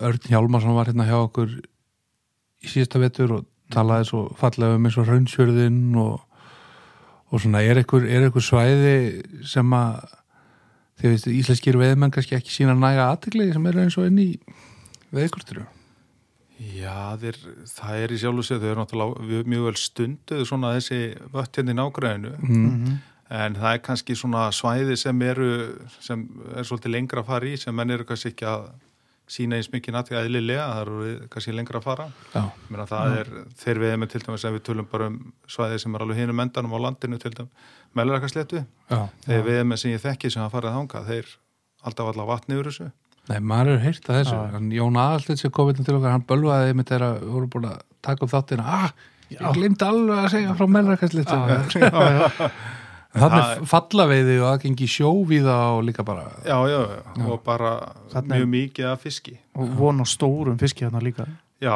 Örn Hjálmarsson var hérna hjá okkur í síðasta vetur og talaði svo fallega um eins og raunsjörðin og, og svona, er er einhver svæði sem að, þið veist, íslenskir veðmenn kannski ekki sína næga aðtegli sem eru eins og inn í veðkorturu? Já, þeir, það er í sjálfu sig, þau eru náttúrulega mjög vel stunduð svona þessi vöttjarni nágræðinu Mm. En það er kannski svona svæði sem eru, sem er svolítið lengra að fara í sem menn eru kannski ekki að sína eins mikið náttúrulega eðlilega, það eru kannski lengra að fara. Já, Meina, það er, þeir við með til dæmis ef við tölum bara um svæði sem er alveg hinum endanum á landinu til dæmis, meðlarakarsléttu, já. þeir við með sem ég þekki sem hafa farið þangað, þeir alltaf allar vatni yfir þessu. Nei, maður er heyrt að þessu. Já. Hann Jón Aðalsteit sem kom hérna til okkar, hann bölvaði einmitt þegar við vorum búin að taka upp þáttina. Ah, ég glimti alveg að segja frá melrakastlitu. Þannig Það- fallaveiði og aðgengi sjóvíða og líka bara Já, já, já, og bara Þarna er- mjög mikið af fiski. Og von á stórum fiski þarna líka. Já,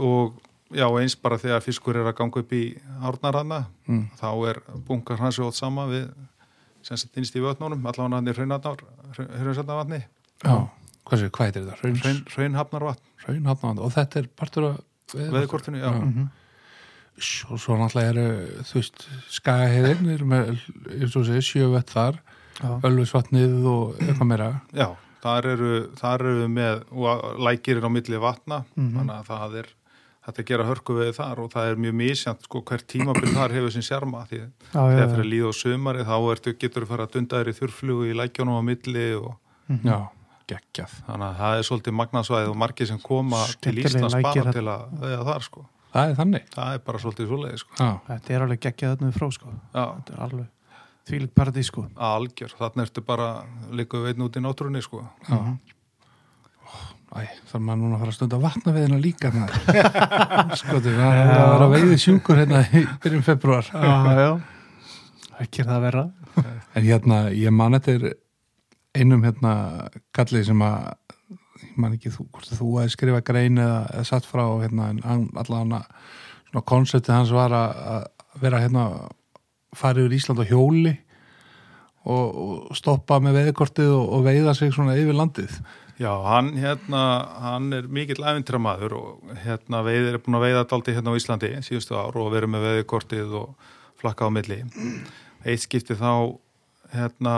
og já, eins bara þegar fiskur er að ganga upp í árnarhanna, Mm. þá er bunkar hans jótt sama við sem sett innst í vötnunum, allavega hann er hraunarvatni, Já, hvað séu, hvað heitir þetta? Hraun, hraun, hraunhafnarvatn, Hraunhafnavand og þetta er partur af veðkortinu, já. Mhm. Og svo náttúrulega eru þú veist, skagaheiðin er með, eins og segir, sjövett þar Já. Ölfusvatnið og eitthvað meira Já, þar eru, þar eru við með og lækir er á milli vatna Mhm. þannig að það er þetta er að gera hörku við þar og það er mjög misjant sko hvert tímabil þar hefur sin sjarma því Já, já, þegar já. fyrir líð og sumari þá ertu, getur þú fara að dunda þér í þurrflugu í lækjónum á milli og Já, geggjað þannig að það er svolítið magnarsvæð og margir sem koma til Skemmtilegir Íslands bara til að veða þar sko Það er þannig. Það er bara svolítið svoleiði sko. Já, Þetta er alveg geggjað þarna við frá, sko. Já, Þetta er alveg þvílík paradís, sko. algjör, þarna ertu bara líka við einn út í náttúrunni sko. Já. Æ, þarf maður núna að fara að stunda vatnaveðina líka maður. Sko, það er að vera veiði sjúkur hérna í byrjum februar Já, já. Ekki er það að vera. En hérna, ég man eftir einum hérna kallið sem að ég man ekki þú, hvort þú að skrifa grein eða, eða satt frá hérna, en allavega svona konseptið hans var að, vera hérna farið úr Ísland á hjóli og, og stoppa með veiðkortið og, og veiða sig svona yfir landið Já, hann hérna, hann er mikill æfintramaður og hérna veiðir er búin að veiða daldi hérna á Íslandi síðustu ár og verið með veiðkortið og flakka á milli. Eitt skipti þá, hérna,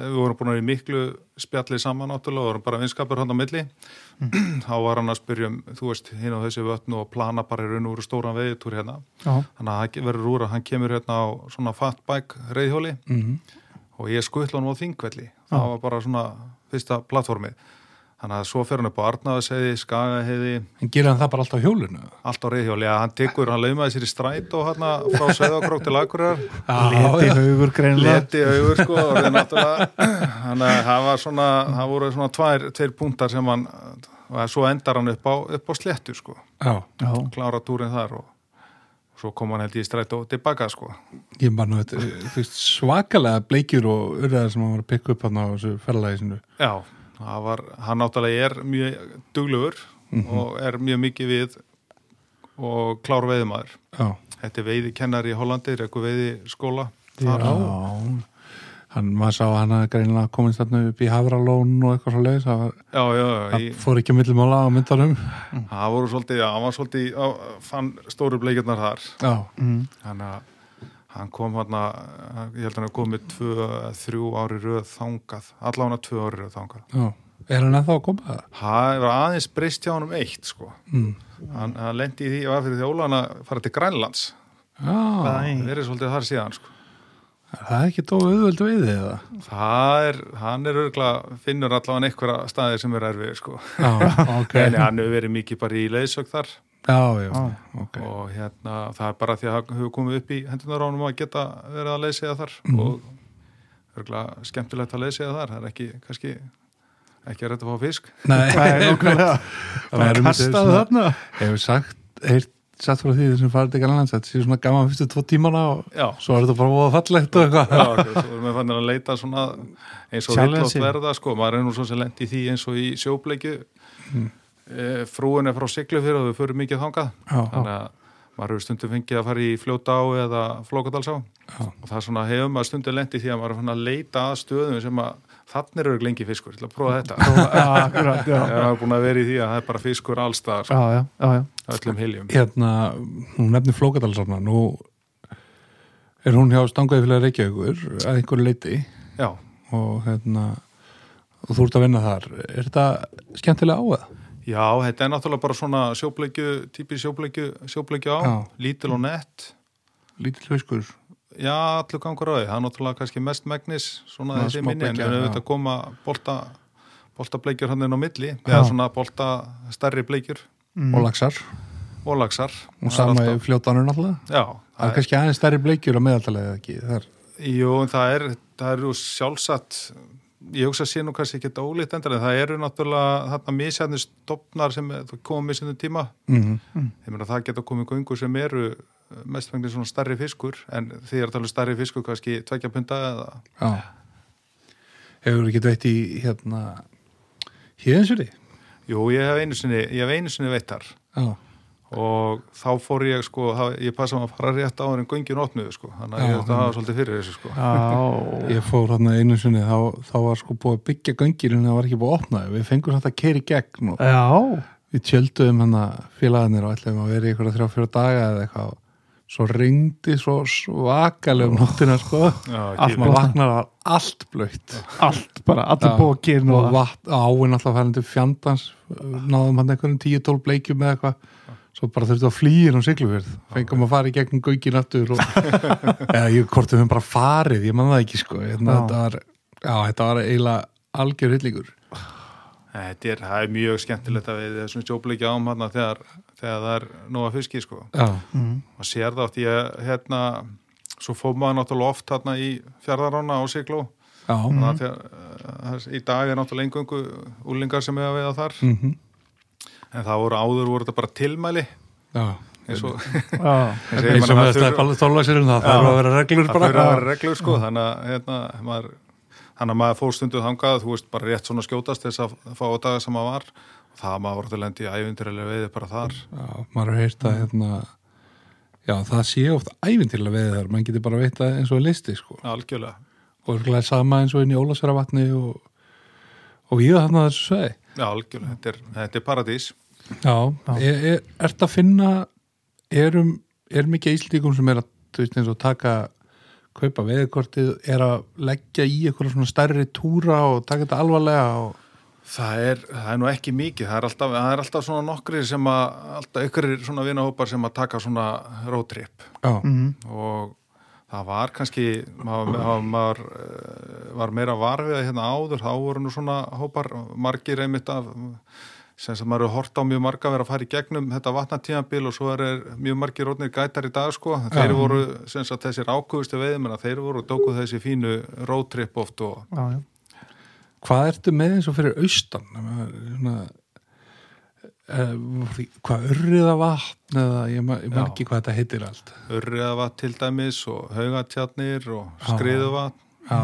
við vorum búin að vera í miklu spjalli saman náttúrulega og vorum bara vinskapur hann á milli. þá var hann að spyrja um, þú veist, hinn á þessi vötnu og plana bara í raun og úr stóran veiðitúr hérna. Já. Þannig að verður úr að hann kemur hérna á svona fatbæk reyðhjóli mm -hmm. og ég skuttla hann á þingvelli. Það var bara svona fyrsta plattformið. Þannig að svo fer hann upp á Arnaðaseiði, Skagaheiði, En gerir hann það bara alltaf á hjólinu? allt á reyðhjóli. Ja, hann tekur, hann laumaði sér í stræt og hann frá Söðakrók til Akureyrar. Leti haugur greinlega. Leti auður sko og það er náttúrulega, þannig að það var svona, það voru svona tvær, tveir punktar sem hann, og svo endar hann upp á, upp á slettu sko, Já, Já. klára túrin þar og svo kom hann held ég í stræt og tilbaka sko. ég man nú þetta, þú veist, svakalega bleikjur og urðaðar sem hann var að pikka upp hann á þessu ferðalagi sinu Já, var, hann náttúrulega er mjög duglugur og er mjög mikið við og klár veiðumæður. Já, Þetta er veiði kennari í Hollandi, er eitthvað veiði skóla. Já. hann, maður sá hann að greinilega komist þarna upp í Havralón og eitthvað svo leiðis, það, var- Já, já, það í, fór ekki að millumála á myndanum það voru svolítið, já, hann var svolítið, á, fann stóru bleikjarnar þar. Já, Mm. Þannig að hann kom hann ég held að hann hef komið tvö, þrjú ári röð þangað, allavega tvö ári röð þangað. já, er hann að koma það? Það var aðeins breyst hjá hann um eitt, sko. Mm. Hann, hann lendi í því, ég var fyrir því ólan að fara til Grænlands. Það er svolítið þar síðan, sko. það er ekki dóð auðvöld veiði eða? Það er, hann er örgulega, finnur allavega einhverja staðir sem er erfið, sko. Já, ok En hann hefur verið mikið bara í leiðsög þar Já, já, Já. ok og hérna, það er bara því að hann hefur komið upp í hendunar ánum að geta verið að leysiða þar Mhm. og örgulega skemmtilegt að leysiða þar, það er ekki, kannski, ekki að rætta að fá fisk. Nei, Það er nákvæmlega. Það er Kastaðu þarna. hefur sagt, heyrt satt frá því þessum farið til Gallands þetta sé svona gaman fyrstu tvo tímana og Já, svo er þetta bara voða fallegt og eitthvað Já, ok, svo erum við fannir að leita svona eins og villótt verða sko, maður er nú svo sem lendi í því eins og í sjóbleikju mm. Frúin er frá siglu fyrir og við förum mikið þangað. Já. þannig að maður hefur stundum fengið að fara í fljóta á eða flókadalsá. Og það er svona hefur maður stundum lendi því að maður er fann að leita að stöðum sem að þannig eru lengi fiskur, ég ætla að prófa þetta. Akkurat, já. ég hafa búin að vera í því að það er bara fiskur allstaðar, Já, já, já, öllum hiljum. Hérna, hún nefnir Flókadalsafna nú er hún hjá Stangaði fyrir Reykjavíkur að einhverju leiti Já, og hérna og þú ert að vinna þar. Er þetta skemmtilega á það? Já, þetta er náttúrulega bara svona sjóbleikju, típi sjóbleikju, sjóbleikju á, Já. lítil og nett. Lítill fiskur Já, allur gangur á því, það er náttúrulega kannski mest megnis, svona þessi minni en við já. auðvitað koma bolta, bolta bleikjur hann inn á milli, eða svona bolta stærri bleikjur. Mm. og laxar. Og laxar. Og sama í fljótanur náttúrulega. Já, það er kannski aðeins stærri bleikjur á meðaltalega eða ekki? Það er, Jú, það er, það er sjálfsagt ég hugsa að sé nú kannski ekki ólíkt endur en það eru náttúrulega þarna misjæðni stopnar sem koma misjæðni tíma. Mm. Ég meina það geta komið göngur sem eru mestfengni svona starri fiskur en því er að tala um starri fiskur kannski tvekja punta eða? Já. Hefur ekki veitt í hérna hérnsjöri Jú, ég hef einu sinni, ég hef einu sinni veitt þar. Já, og þá fór ég sko, það, ég passa maður að fara rétt á en göngin opnuðu sko, þannig að Já, ég þetta hafa svolítið fyrir þessu sko. Já, ég fór hérna einu sinni þá, þá var sko búið að byggja göngir en það var ekki búið að opna þau. við fengum samt að keiri gegn og já, við tjöldum hérna félagarnir og ætlum að vera í ykkur að þrjá fjóra daga eða eitthvað. Svo ringdi svo svakalega um nóttina sko. Já, allt maður vaknar að allt blöytt. Allt bara, allir Já. bókin og áinn alltaf færandi fjandans náðum hann einhverjum 10-12 bleikjum eða eitthvað svo bara þurftu að flýja um siglufjörð fengum að fara í gegnum gaugin aftur og eða ég kortum við bara farið ég man það ekki sko. Hérna, þetta var, já, þetta var eiginlega algjör hillingur Þetta er, er mjög skemmtilegt að við þessum sjóbleikja ám hann þegar, þegar það er nóga fiski sko. já, mm. maður sér það oft ég, hérna, svo fór maður náttúrulega oft hérna í fjárðarána á Sigló. Já, þannig að þegar, uh, í dag er náttúrulega engöngu úlingar sem hefur veiða þar. Mm en það voru áður voru þetta bara tilmæli. Já. eins og það þurfa- stæðpallu tólagsir um það það þarf að vera reglur það bara. fyrir að vera reglur sko þannig að hérna, maður, að maður fór stundu þangað þú veist bara rétt svona skjótast þess að fá á daga sem maður var. Og það maður voru til lendi í ævindirlega veiði bara þar. Já, maður har heyrt að hérna já, það sé oft æfintilega veið þar. Mann getur bara veit að eins og er listi sko. Algjörlega. Og örgulega sama eins og inn í Ólasveravatni og, og ég þarna þessu svei Já, algjörlega, þetta er, þetta er paradís. Já, er, er, ert að finna erum, er mikið íslíkum sem er að, þú veist, eins og taka kaupa veðikortið, er að leggja í eitthvað svona stærri túra og taka þetta alvarlega og Það er, það er nú ekki mikið, það er alltaf, það er alltaf svona nokkri sem að, alltaf ykkur svona vinahópar sem að taka svona roadtrip já, mm. og það var kannski, maður, maður, eh, var meira varfið hérna áður, þá voru nú svona hópar margir einmitt af, sem sem maður er hort á mjög marga verið að fara í gegnum þetta vatnatíðanbíl og svo er mjög margir rótnir gætar í dag sko, þeir Já. voru sem sagt þessir ákvöðustu veiðmenn að þeir voru og tókuð þessi fínu roadtrip oft og já, já. hvað ertu með eins og fyrir austan svona hvað urriða vatn eða ég, ma ég man Já. ekki hvað þetta heitir allt. Urriðavat til dæmis og haugatjarnir og já, já,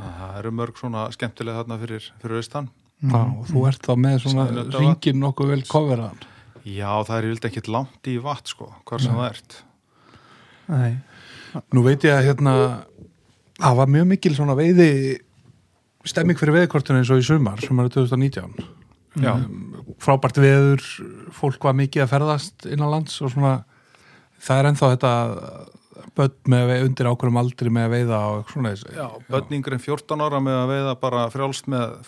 það eru mörg svona skemmtilega þarna fyrir, fyrir austan. Já, og þú ert þá með svona ringin nokkuð vel koferaðan Já, það er vildi ekkit langt í vatn sko, hvar sem það ert. Nei. Nú veit ég að hérna það var mjög mikil svona veiði stemming fyrir veiðkortinu eins og í sumar, sumar 2019 Já. um, frábært veður fólk var mikið að ferðast innan lands og svona það er ennþá þetta börn með undir ákveðum aldri með að veiða og svona þess Já, börn yngri en 14 ára með að veiða bara frjálst með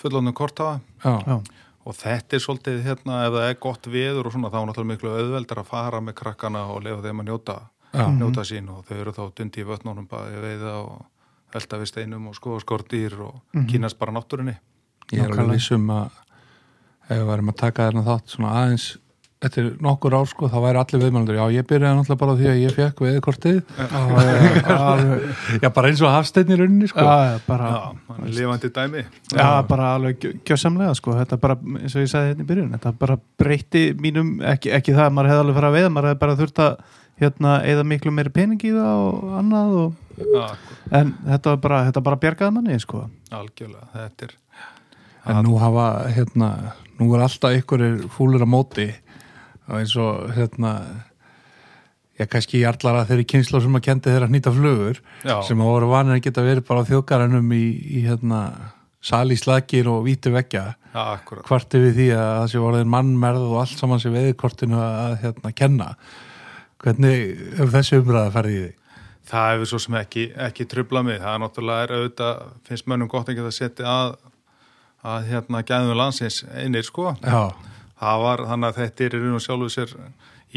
já, Já. og þetta er svolítið hérna, ef það er gott veður og svona, þá er náttúrulega miklu auðveldar að fara með krakkana og lefa þeim að njóta, já, njóta sín og þau eru þá dundi í vötnunum bara að veiða og velta við steinum og skoða skordýr og kynast bara náttúrinni ég er alveg vissum að ef við varum að taka þarna þátt svona aðeins eftir nokkur ár sko, þá væri allir viðmælandur já, ég byrjaði náttúrulega bara á því að ég fekk veðkortið já, bara eins og hafsteinn í rauninni sko. Já, bara, lifandi dæmi. Já, bara alveg gjö- gjössamlega sko, þetta bara, eins og ég sagði hérna í byrjun þetta bara breytti mínum, ekki, ekki það að maður hefði alveg farið að veiða, maður hefði bara þurft að hérna, eða miklu meiri pening í það og annað og, Já, en þetta var bara, þetta bara bjargaði manni sko, algjörlega, þetta er en nú hafa, hérna nú er alltaf ykkur fúlur á móti og eins og hérna ég kannski í allara þeirri kynslu sem að kendi þeirra að nýta flugur Já. sem að voru vanir að geta verið bara á þjóðgarannum í, í hérna sali slagir og víti Já, akkurat kvarti við því að það sé orðin mannmerð og allt saman sem veðikortinu að hérna kenna hvernig hefur þessi umræða farið í því? Það hefur svo sem ekki, ekki trubla mig. Það er náttúrulega er auðvitað, finnst mönnum gott að geta setja að, að hérna gæðum landsins einir sko. Það var þannig að þetta er í raun og sjálfu sér,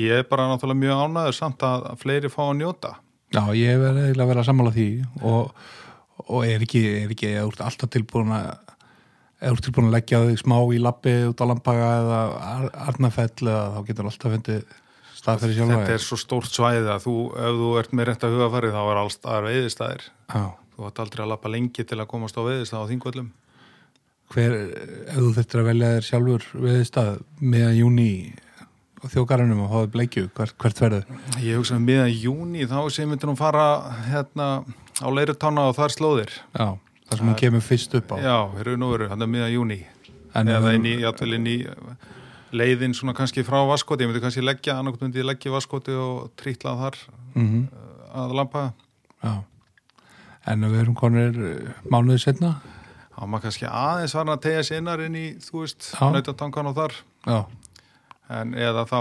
ég er bara náttúrulega mjög ánæður samt að fleiri fá að njóta. já ég hef eiginlega verið að sammála því og, og er ekki, er ekki er alltaf tilbúin að er tilbúin að leggja þig smá í lappi út á lampaga eða Ar Arnafell eða þá getur alltaf fundið stað fyrir sjálfa Þetta er svo stórt svæði að þú, ef þú ert með rétt að hugafarið þá er alls staðar veiðistæðir. Þú ætti aldrei að lappa lengi til að komast á veiðistæð á þingvöllum. Hver, ef þú þurftir að velja þér sjálfur við stað meðan júni á þjókarunum og háðu bleikju, hvert, hvert verður? Ég hugsa að miðan júni þá sem myndir hún fara hérna á leirutána og þar slóðir. Já, það sem hún kemur fyrst upp á Já, hér nú veru, hann er miðan júni. En eða ef- inn í, játvel inn í leiðin svona kannski frá vaskoti, ég myndi kannski leggja, annarkot myndi ég leggja í vaskoti og trítla þar Mhm, að lampa. Já En við erum konir eh, mánuðið setna Þá maður kannski aðeins var að tegja sér innar inn í, þú veist, Já. nautatangan og þar. Já, En eða þá,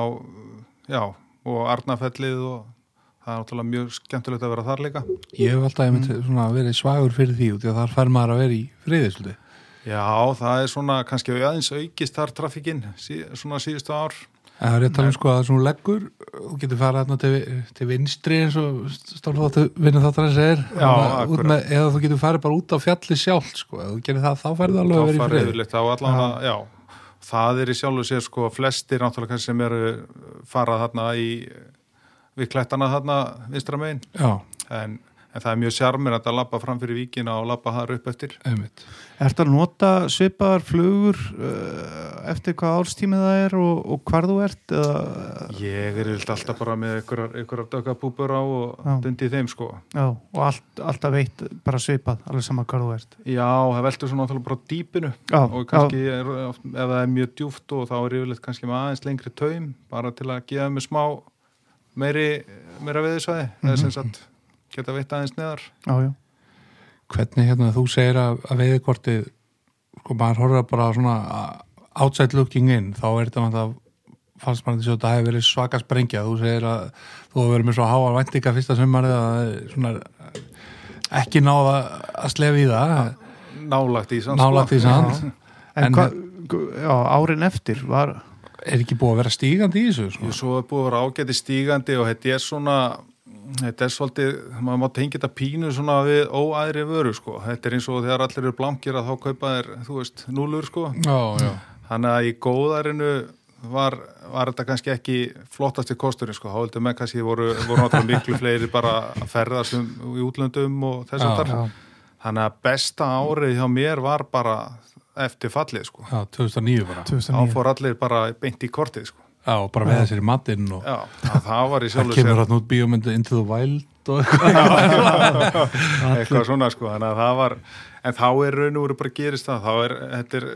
já, og Arnafellið og það er náttúrulega mjög skemmtilegt að vera þar líka. ég hef alltaf svona verið svagur fyrir því að þar fær maður að vera í friði svolítið. Já, það er svona kannski aðeins aukist þar trafikinn, svona síðustu ár. Það er rétt að um sko að það sem hún leggur þú getur hérna til, til vinstri eins og stálfáttu vinnu þáttar að Já, með, eða þú getur farið bara út á fjalli sjálf sko, ef þú gerir það þá færðu alveg að vera í á allan að, já, það er í sjálfu sér sko flestir náttúrulega sem eru farað þarna í, við klettana þarna vinstra megin, Já, en, en það er mjög sjarmir að lappa fram fyrir víkina og lappa þar upp eftir. einmitt. Ertu að nota svipaðar flugur uh, eftir hvað árstímið það er og, og hvar þú ert eða, Ég er alltaf bara með einhverjar, dökkapúpur á og Já. dundi í þeim sko. já, og allt, alltaf veitt bara svipað, alveg sama hvar þú ert. Já, það veltur svona náttúrulega bara á dýpinu. Já, og kannski er, oft- ef það er mjög djúft og þá er yfirleitt kannski með aðeins lengri taum bara til að gefa mig smá meiri, meira veðisvæði eða sem sagt geta veitt aðeins neðar. Já, já, Hvernig hérna þú segir að, að veiðikortið sko maður horfður bara svona outside looking in þá er þetta að fannst maður þess að þetta hefur verið svaka sprengja. Þú segir að þú hefur verið með svo háa væntinga fyrsta sumarið að það svona ekki náða að slefa í það. Nálagt í sann nálagt í sand en, En- en hva, já, árin eftir var, er ekki búið að vera stígandi í þessu sko? og svo er búið að vera ágæti stígandi og þetta er svona þetta er svolítið, maður má tengja þetta pínu svona við óæðri vöru sko þetta er eins og þegar allir eru blankir að þá kaupa þér þú veist, núlur sko já, já, Þannig að í góðarinu var, var þetta kannski ekki flottasti kosturinn sko, hálfðu með kannski voru, voru náttúrulega miklu fleiri bara að ferðast um, í útlöndum og þess að þar. já. Þannig að besta árið hjá mér var bara eftir fallið sko. já, 2009 bara Þá 2009 fór allir bara beint í kortið sko. Já, bara sér í matinn og Já, að það var í það sjálfu kemur sér hann út bíómyndu Into the Wild og eitthvað eitthvað svona sko. Þannig að það var, en þá er raun og veru bara gerist það, þá er, þetta er,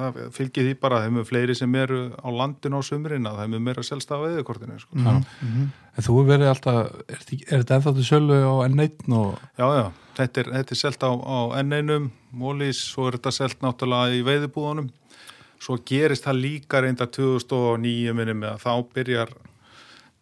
það fylgir því bara að þeim er fleiri sem eru á landinu á sumrin að þeim er meira selst af veðukortinu sko. Já. En þú verið alltaf, er, þetta- er þetta ennþá til sölu á N1 og Já, já, þetta er, þetta er selt á, á N1, Mólís, svo er þetta selt náttúrulega í veiðbúðunum. Svo gerist það líka reynda 2009 minnum með að þá byrjar,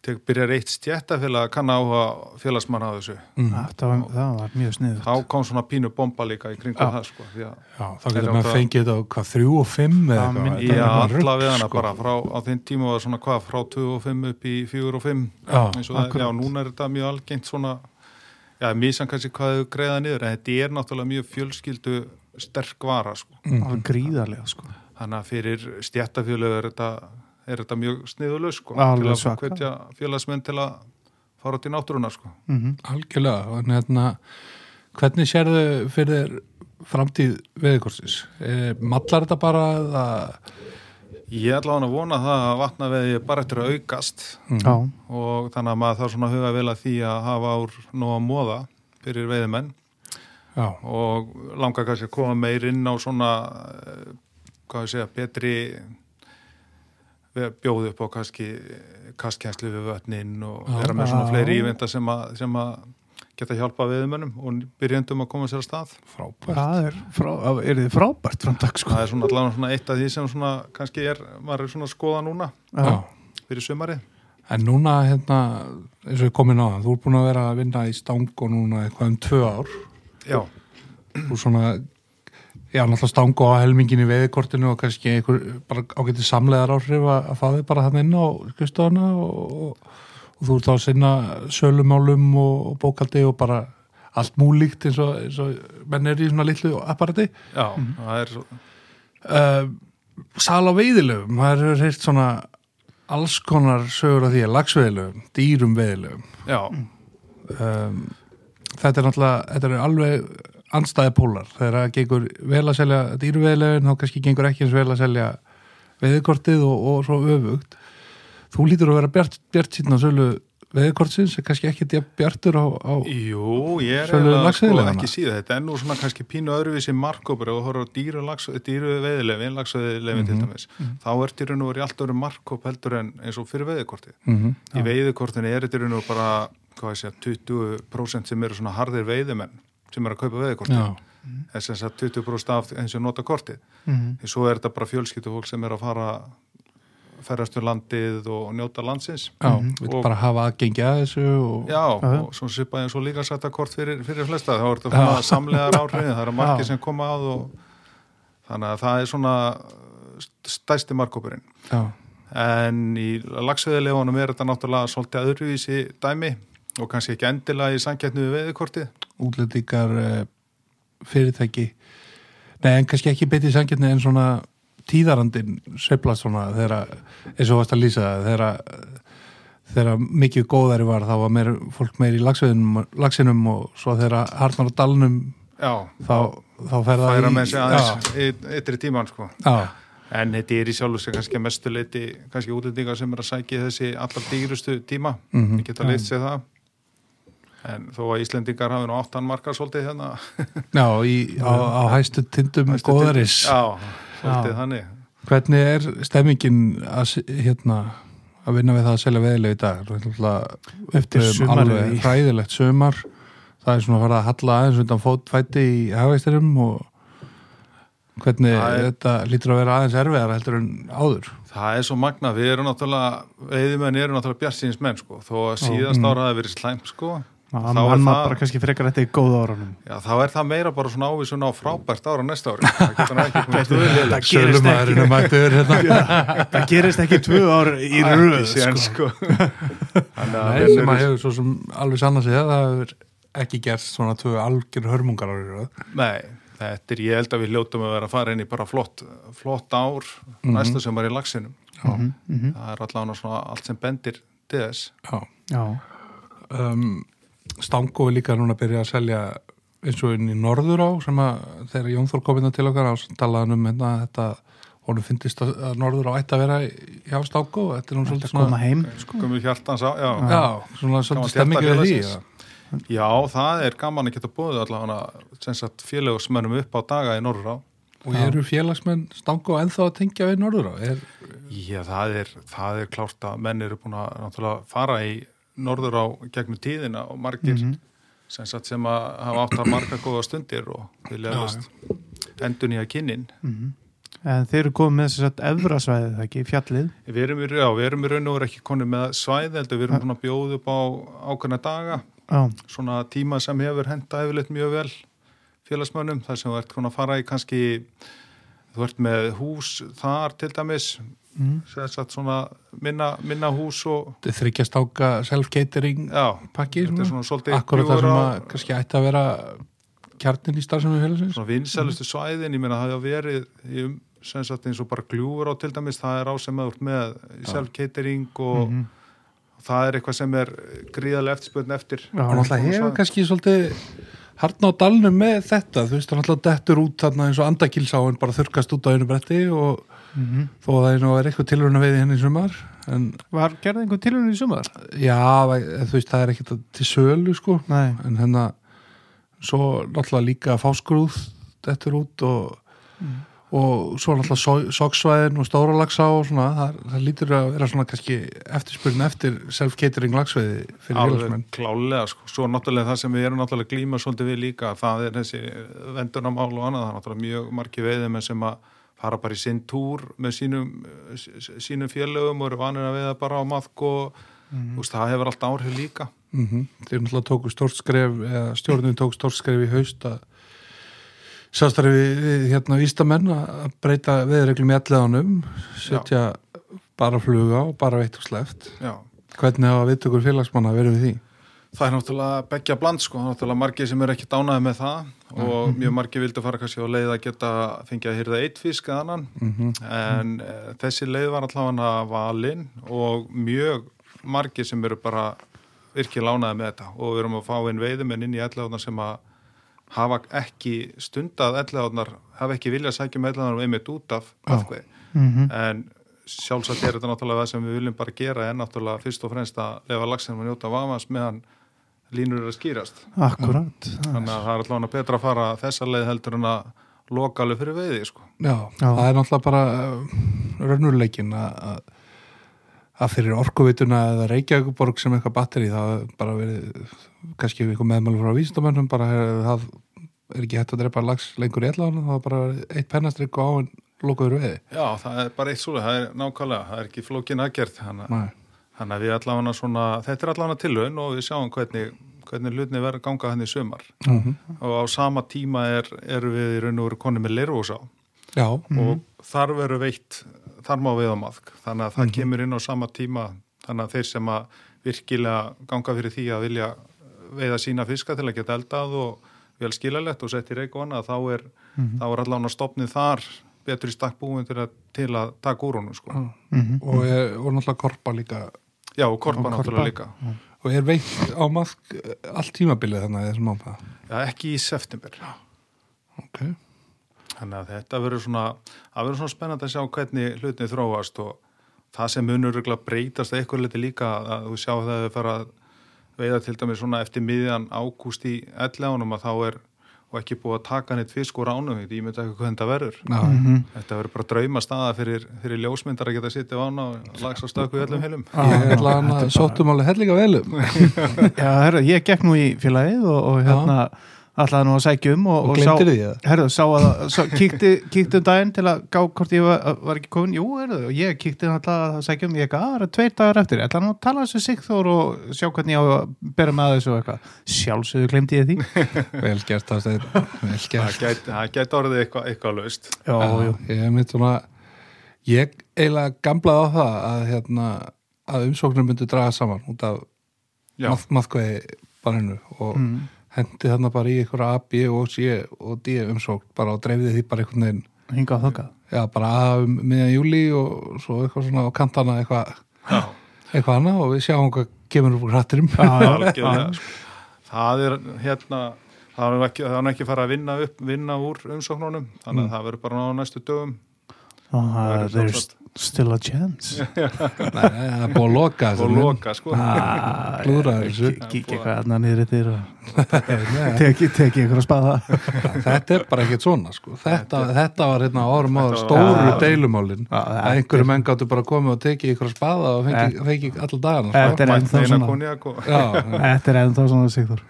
tek, byrjar eitt stjættafélag að kanna áhuga félagsmann á þessu. mm. það, var, það var mjög sniður Þá kom svona pínu bomba líka í kringum það, sko. Því að, Já, þá getur er maður fengið þetta á hvað, þrjú og fimm eða eitthvað er já, eitthvað rugl, alla við hana sko. bara frá, á þinn tíma var svona hvað, frá 25 upp í 4 og 5. Já, eins og það, já, núna er þetta mjög algengt svona, já, mísan kannski hvað þau greiða niður, en þetta er náttúrulega mjög fjölskyldu sterk vara, sko. mm. alveg gríðarlega sko. Þannig að fyrir stjættafjölu er þetta, er þetta mjög sniðuleg sko, Alveg til að hvetja félagsmenn til að fara út í náttúruna sko. mm Algjörlega, en hérna hvernig sérðu fyrir framtíð veðurkorsins? Mallar þetta bara að Ég ætla hann að vona það að vatna veði bara eftir að aukast. Já, og þannig að maður þarf svona að huga vel að því að hafa úr nóg að móða fyrir veiðimenn. Já, og langar kannski að koma meir inn á svona hvað ég segja, betri bjóðu upp á kannski kastkjænslu við vötnin og vera með svona fleiri ívenda sem, að- sem að geta hjálpa veiðimennum og byrjandum að koma sér að stað. Frábært. Það er, frá, er þið frábært framtak sko. Það er svona allavega svona eitt af því sem svona kannski er, maður er svona að skoða núna Já. fyrir sumarið. En núna, hérna, eins og ég komin á það, þú er búin að vera að vinna í stang og núna eitthvað um tvö ár. Já, og svona, já, náttúrulega stang og helmingin í veðikortinu og kannski einhver bara ágætið samlegar áhrif að, fá þig bara hann inn á skrifstofana og, og, og þú ert þá að sinna sölumálum og, og bókaldi og bara allt múlíkt eins og, eins og menn er í svona litlu apparati. já, það er svo Uh, sal á veiðilöfum, það er heilt svona alls konar sögur af því að lagsveiðilöfum, dýrum veiðilöfum. Já, um, þetta er náttúrulega þetta er alveg andstæði pólar þegar það gengur vel að selja dýruveðilegin þá kannski gengur ekki eins vel að selja veðikortið og, og svo öfugt. Þú lítur að vera bjart, bjart síðan á sölu veðikortsins er kannski ekki bjartur á, á Jú, ég er eiginlega sko, ekki síða þetta er nú svona kannski pínu öðruvísi markkópur. Og horfður á dýru, dýru veiðilefin lagsveiðilefin til dæmis þá er dýrun og er í allt öðru markkóp heldur en eins og fyrir veiðikorti mm í veiðikortinu er dýrun og bara segja, 20% sem eru svona harðir veiðimenn sem eru að kaupa veiðikorti já, er sem sagt 20% af eins og nota kortið. Mm því svo er þetta bara fjölskyldu fólk sem er að fara ferðast um landið og njóta landsins. Já Mhm. við Og- bara hafa aðgengi að þessu og, Já, Já. og svo svipaði eins og líka sætta kort fyrir, fyrir flesta, þá er þetta svona samlegar áhrifin, það eru margir sem koma að og þannig að það er svona stæsti markkópurinn. já, En í lagsveðilegunum er þetta náttúrulega svolítið öðruvísi dæmi og kannski ekki endilega í samkettnu við veðikortið. Útlendingar uh, fyrirtæki nei en kannski ekki betið sangjarni en svona tíðarandin sveiflast svona þegar eins og varst að lýsa þegar þegar mikið góðari var þá var meir, fólk meir í lagsinum og svo þegar harnar á dalnum Já, þá, þá færa í- með sig aðeins yt- ytri tíman sko. já, En þetta er í sjálfu sig kannski að mestu leiti kannski útlendingar sem er að sækja þessi allar dýrustu tíma, Mhm. ég geta leitt sér það. En þó að Íslendingar hafi nú áttan markar svolítið hérna. Já í, á, á hæstu tindum Hæstu góðaris Já, svolítið Já. þannig. Hvernig er stemmingin að, hérna, að vinna við það að selja veðileg í dag? Eftir eftir sumarið alveg hræðilegt sumar. Það er svona að fara að halla aðeins undan fótfætti í hafæsturum og hvernig er- þetta lítur að vera aðeins erfiðar heldur en áður? Það er svo magna, við erum náttúrulega veiðimenn eru náttúrulega bjartsýns menn sko. Þó að síðast mm. ára hafi verið slæm sko Hann Þá er það- bara kannski frekar þetta í góða árunum Já, þá er það meira bara svona ávísun á frábært ára næsta ári Það getur hann ekki komið stöðu Það liðlega gerist ekki er hérna Það gerist ekki tvö ár í röð sko. sko Þannig að Nei, við sem að hefur svo sem alveg sann að segja það hefur ekki gerst svona tvö algjör hörmungar árið röð. Nei, þetta er, ég held að við hljótum að vera að fara inn í bara flott, flott ár næsta sem var í lagsinum. Mhm, mhm. Það er allavega svona allt sem bendir til þess. Já. Já, um, Stango er líka núna að byrja að selja eins og inn í norður á sem að þegar Jón Þór kom inn til okkar á talaðan um hérna, þetta honum finnist að norður á ætti að vera í- hjá Stango þetta er nú þetta svolítið koma svona heim sko. Komið hjartans á, já. já, svona svolítið stemming við því já. Já, það er gaman að geta búið allavega sem sagt félagsmennum upp á daga í Norrá. og eru félagsmenn Stango ennþá að tengja við norður á er, Já, það er, það er klárt að menn eru búin að náttúrulega fara í Norður á gegnum tíðina og margir sem, sagt, sem að hafa átt að marga góða stundir og vilja í að kynnin. Mhm. En þeir eru komið með þess að efrasvæðið, það ekki, fjallið? Við erum, í, raun og veru ekki konið með svæði, heldur við erum búin að bjóða upp á ákveðna daga, Já, svona tíma sem hefur henda yfirleitt mjög vel félagsmönnum, þar sem þú ert konar að fara í kannski, þú ert með hús þar til dæmis, mm. svona minna, minna hús og, þetta er þryggja stáka self-catering já, pakki þetta er svona, svona svolítið akkurat það sem að kannski ætti að vera kjarnin í starfsemi félagsins. Vinsælustu svæðin, ég meina það hefur verið um sem sagt eins og bara gljúfur á til dæmis, það er á sem að með self-catering og Mhm. það er eitthvað sem er gríðarlega eftirspöðn eftir. Svona hefur kannski svolítið harn á dalnum með þetta. Þú veist, það náttúrulega dettur út þarna eins og andakilsáin bara þurkast út á einu bretti og Mhm. þó að það er nú er eitthvað tilruna veið henni í sumar en Var gerði einhver tilhörun í sumar? já, þú veist, það er ekkert til sölu sko, Nei en hérna svo náttúrulega líka fáskrúð dettur út og og svo náttúrulega soksvæðin og stóra lagsá og svona, það, það lítur að vera svona kannski eftirspurn eftir self-catering lagsveiði fyrir alveg félagsmenn klálega sko. svo náttúrulega það sem við erum náttúrulega glíma svolítið við líka, það er þessi vendunamál og annað, það er náttúrulega mjög margi veiðum sem að fara bara í sinn túr með sínum, sínum félögum og eru vanir að veiða bara á maðk og mm. veist, það hefur allt áhrif líka mm þeir náttúrulega tóku stórt skref eða stjórnum tóku stórt skref í haust að sástarfi við, hérna vístamenn að breyta veðreglum í alleðanum setja bara fluga og bara veitt og sleft Já. hvernig hafa viðtökur félagsmanna verið við því? Það er náttúrulega begja bland sko, það er náttúrulega margir sem er ekki dánaði með það og mjög margir vildu fara kannski á leið að geta fengið að hýrða eitt fisk eða annan. Mm en e, þessi leið var allavega valinn og mjög margir sem eru bara virkilega lánaði með þetta. Og við erum að fá inn veiðumenn inn í ellegaðnar sem að hafa ekki stundað ellegaðnar, hafa ekki viljað sækja með ellegaðnar og einmitt út af afkveð Mhm. en sjálfsagt er þetta náttúrulega það sem við viljum bara gera en náttúrulega fyrst og fremst að lefa lagsinum að njóta vafans meðan línur eru að skýrast Akkurat þannig að það er allavega betra að fara þessa leið heldur en að loka alveg fyrir veiði sko. Já, Já. það er náttúrulega bara uh, raunurleikin að að- að fyrir orkuveituna eða Reykjavíkuborg sem eitthvað batteri það bara verið kannski eitthvað meðmælu frá vísindamönnum bara er, það er ekki hægt að drepa lags lengur í allan það er bara eitt pennastrykk og á en lokaður veiði Já, það er bara eitt svoleið, það er nákvæmlega það er ekki flókin aðgerð þannig, Nei. Þannig að við allavega svona þetta er allavega tilhörn og við sjáum hvernig, hvernig hlutni verður að ganga henni í sumar Mm -hmm. og á sama tíma er, eru við í raun og veru konni með leirvós á Já, og þar verður veitt þar má við á maðk þannig að það Mhm. kemur inn á sama tíma þannig að þeir sem að virkilega ganga fyrir því að vilja veiða sína fiska til að geta eldað og vel skilalegt og sett í reik og annað þá er, Mhm. þá er allavega stopnið þar betur í stakk búin til að, til að taka úr honum sko. Mhm. og, er, og náttúrulega korpa líka Já, og korpa náttúrulega líka. og er veitt á maðk allt tímabilið þannig að þessum máma Já, ekki í september. Ok, Þannig að þetta verður svona, það verður svona spennandi að sjá hvernig hlutinni þróast og það sem munur breytast að eitthvað liti líka að þú sjá það að þau fara að veiða til dæmis svona eftir miðjan ágúst í elleganum að þá er og ekki búið að taka neitt fisk úr ánum ég myndi ekki hvað þetta verður. Já, Mhm. þetta verður bara drauma staða fyrir, fyrir ljósmyndar að geta sittið á ána og lags á stöku í öllum heilum. Sóttum alveg hellinga velum Já, herra, ég gekk nú í félagið og, og hérna ætlaði nú að sækja um og, og sá, því það herra, sá að sá, kíkti, kíkti um daginn til að gá hvort ég var, var ekki komin, jú, herra, og ég kíkti alltaf að sækja um, ég ekki, að það er tveir dagar eftir. Ég ætla nú að tala þessu Sigþór og sjá hvernig ég á að bera með þessu og eitthvað. Sjálfsögðu glemdi ég því. Vel gert það Vel það gert gæti, það gæti orðið eitthvað, eitthvað laust. Já, jú. Ég er mitt svona Ég eiginlega gamlaði á það að, hérna, að umsóknum myndi draga saman út af Já, maðkvæði barinu og Mm. Hendi þarna bara í einhverja A, B og C og D umsókn bara og dreifði því bara einhvern veginn hingað þokkað já bara að um miðjan júli og svo eitthvað svona á kantana eitthvað eitthvað annað og við sjáum hvað kemur upp úr hrattirum sko. það er hérna það er ekki, það er ekki fara að vinna upp vinna úr umsóknunum þannig að það verður bara á næstu dögum. Verður There's sjálfsagt. still a chance. Nei, það er búið að loka þessu mynd. loka sko. Ah, þessu. Kíkja eitthvað aðna niður yfir og teki, teki ykkur að spaða þetta er bara ekkert svona sko. þetta, þetta var hérna á árum áður Þetta stóru deilumálin. Að þetta einhverju menn gáttu bara komið og tekið ykkur að spaða og fengi, fengi allar dagana sko. Þetta er ennþá svona. Þetta er ennþá svona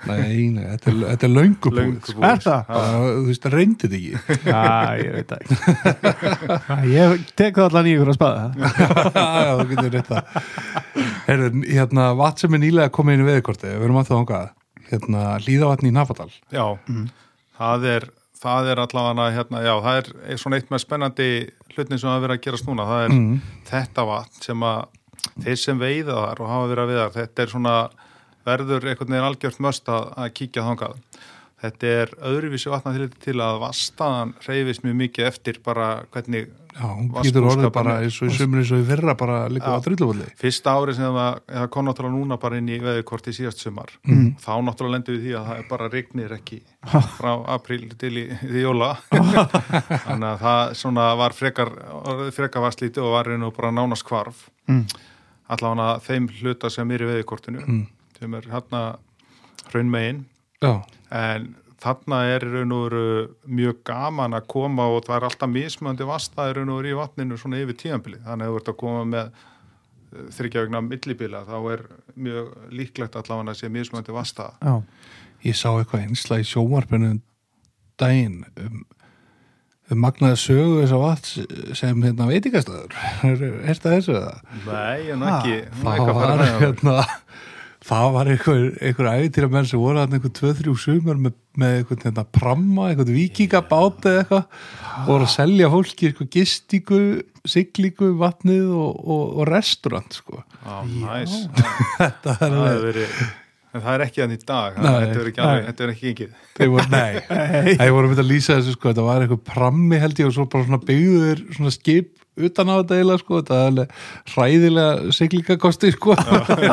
nei, þetta er, þetta er löngu sko. Er þú veist, það reyndi þetta ekki. Já, ég veit ekki. Ég tek það allan í ykkur að spaða Já, þú getur rétt það. Heyrðu, hérna, vatn sem er nýlega komið inn í veðikorti við erum að það ángað hérna, hlýðavatn í Nafadal já, það er það er allavega hérna, já, það er, svona eitt með spennandi hlutin sem hafa verið að gerast núna. Það er mm. þetta vatn sem að þeir sem veiða þar og hafa verið að veiða þar, þetta er svona verður einhvern veginn algjört möst að, að kíkja þangað. Þetta er öðruvísi vatna til, til að vastaðan reyfist mjög mikið eftir bara hvernig Já, hún getur orðið bara eins og í sumri eins og í fyrra bara líka á drilluvöldi. fyrsta ári sem það, kom náttúrulega núna bara inn í veðurkorti síðast sumar Mhm. þá náttúrulega lendur við því að það er bara rignir ekki frá apríl til í, því jóla þannig að það svona var frekar, frekar vastlítið og var reynu bara nánast kvarf Mm. allavega þeim hluta sem er í veðurkortinu Mm. sem er hérna hraunmegin Já, en þarna er raun og veru mjög gaman að koma og það er alltaf mismöndi vasta í raun og veru í vatninu svona yfir tíðanbili þannig að þú ert að koma með þryggjavegna millibila þá er mjög líklegt allavega að sé mismöndi vasta Já, ég sá eitthvað einsla í sjómarpinu um daginn um, um magnaði sögu þess að vatn sem hérna veitingastæður. Er þetta þessu eða? Nei, en ekki Það var hérna það var einhver, einhver æfitýra menn sem voru hann einhver 2-3 sumar með, með einhvern hérna pramma, einhvern vikingabát eða eitthvað og voru að selja fólki eitthvað gistingu, siglingu, vatnið og, og, og restaurant sko. Já, næs Þetta er Það er verið En það er ekki hann í dag, Nei, þetta er ekki, alveg, nei. þetta er ekki engið. Þeir voru, nei, þeir voru myndið að lýsa þessu sko, þetta var eitthvað prammi held ég og svo bara svona byggður svona skip utan á þetta eiginlega sko, þetta er alveg hræðilega siglingakosti sko.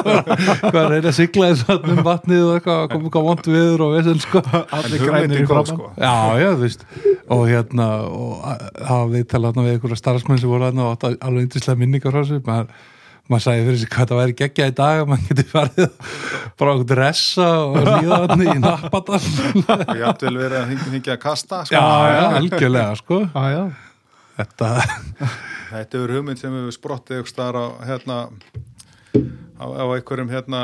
Hvað er reyna að sigla þess að um vatnið og eitthvað, koma eitthvað vond viður og vesen sko. Allir grænir í framann sko. Já, já, þú veist. Og hérna, og að- það var viðtala hérna við einhverja starfsmenn sem voru hérna og átti alveg yndislega minningar frá þessu. Maður, maður sagði fyrir sig hvað það væri geggja í dag að maður geti farið bara okkur dressa og líða hann í nappadal. Og ég ætti vel verið að hingja, að kasta. Sko. Já, já, algjörlega, sko. Já, já, Þetta, Þetta er hugmynd sem hefur sprottið ykkur staðar á, hérna, á, á einhverjum hérna,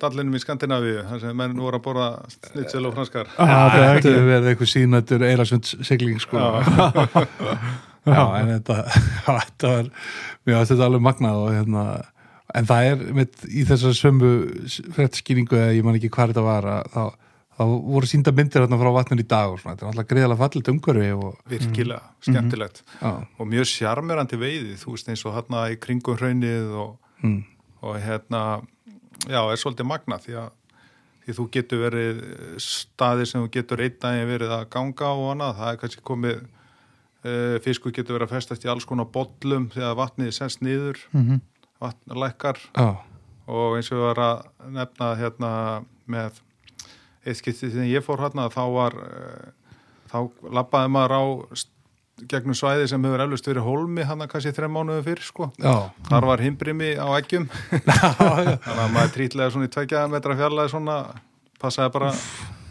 dallinum í Skandinavíu, þar sem menn voru að borða snitsel og franskar. það þetta ekki hefur verið eitthvað sínættur eirasund sigling, sko Já, en þetta þetta var, mér varst þetta alveg magnað og hérna en það er mitt í þessar sömu frettskýringu eða ég man ekki hvað þetta var að, þá, þá voru sínda myndir hérna frá vatnun í dag og svona, þetta er alltaf greiðalega fallit umhverfi og, Virkilega, skemmtilegt. já, Og mjög sjarmerandi veiði, þú veist eins og hérna í kringum hraunið og, mm, og hérna, já, er svolítið magna því að því þú getur verið staðir sem þú getur einn daginn verið að ganga og annað, það er kannski komið uh, fiskur getur verið að festast í alls konar bollum þegar vatnið er sens niður, Mhm. vatn lækkar. Já, og eins og við var að nefna hérna með eitt skiptið þegar ég fór hérna þá var uh, þá labbaði maður á gegnum svæði sem hefur eflust verið hólmi hann kannski þreim mánuðu fyrr sko. Já, þar var himbrimi á eggjum. Þannig að maður trítlega svona í tveikja metra fjarlæði svona passaði bara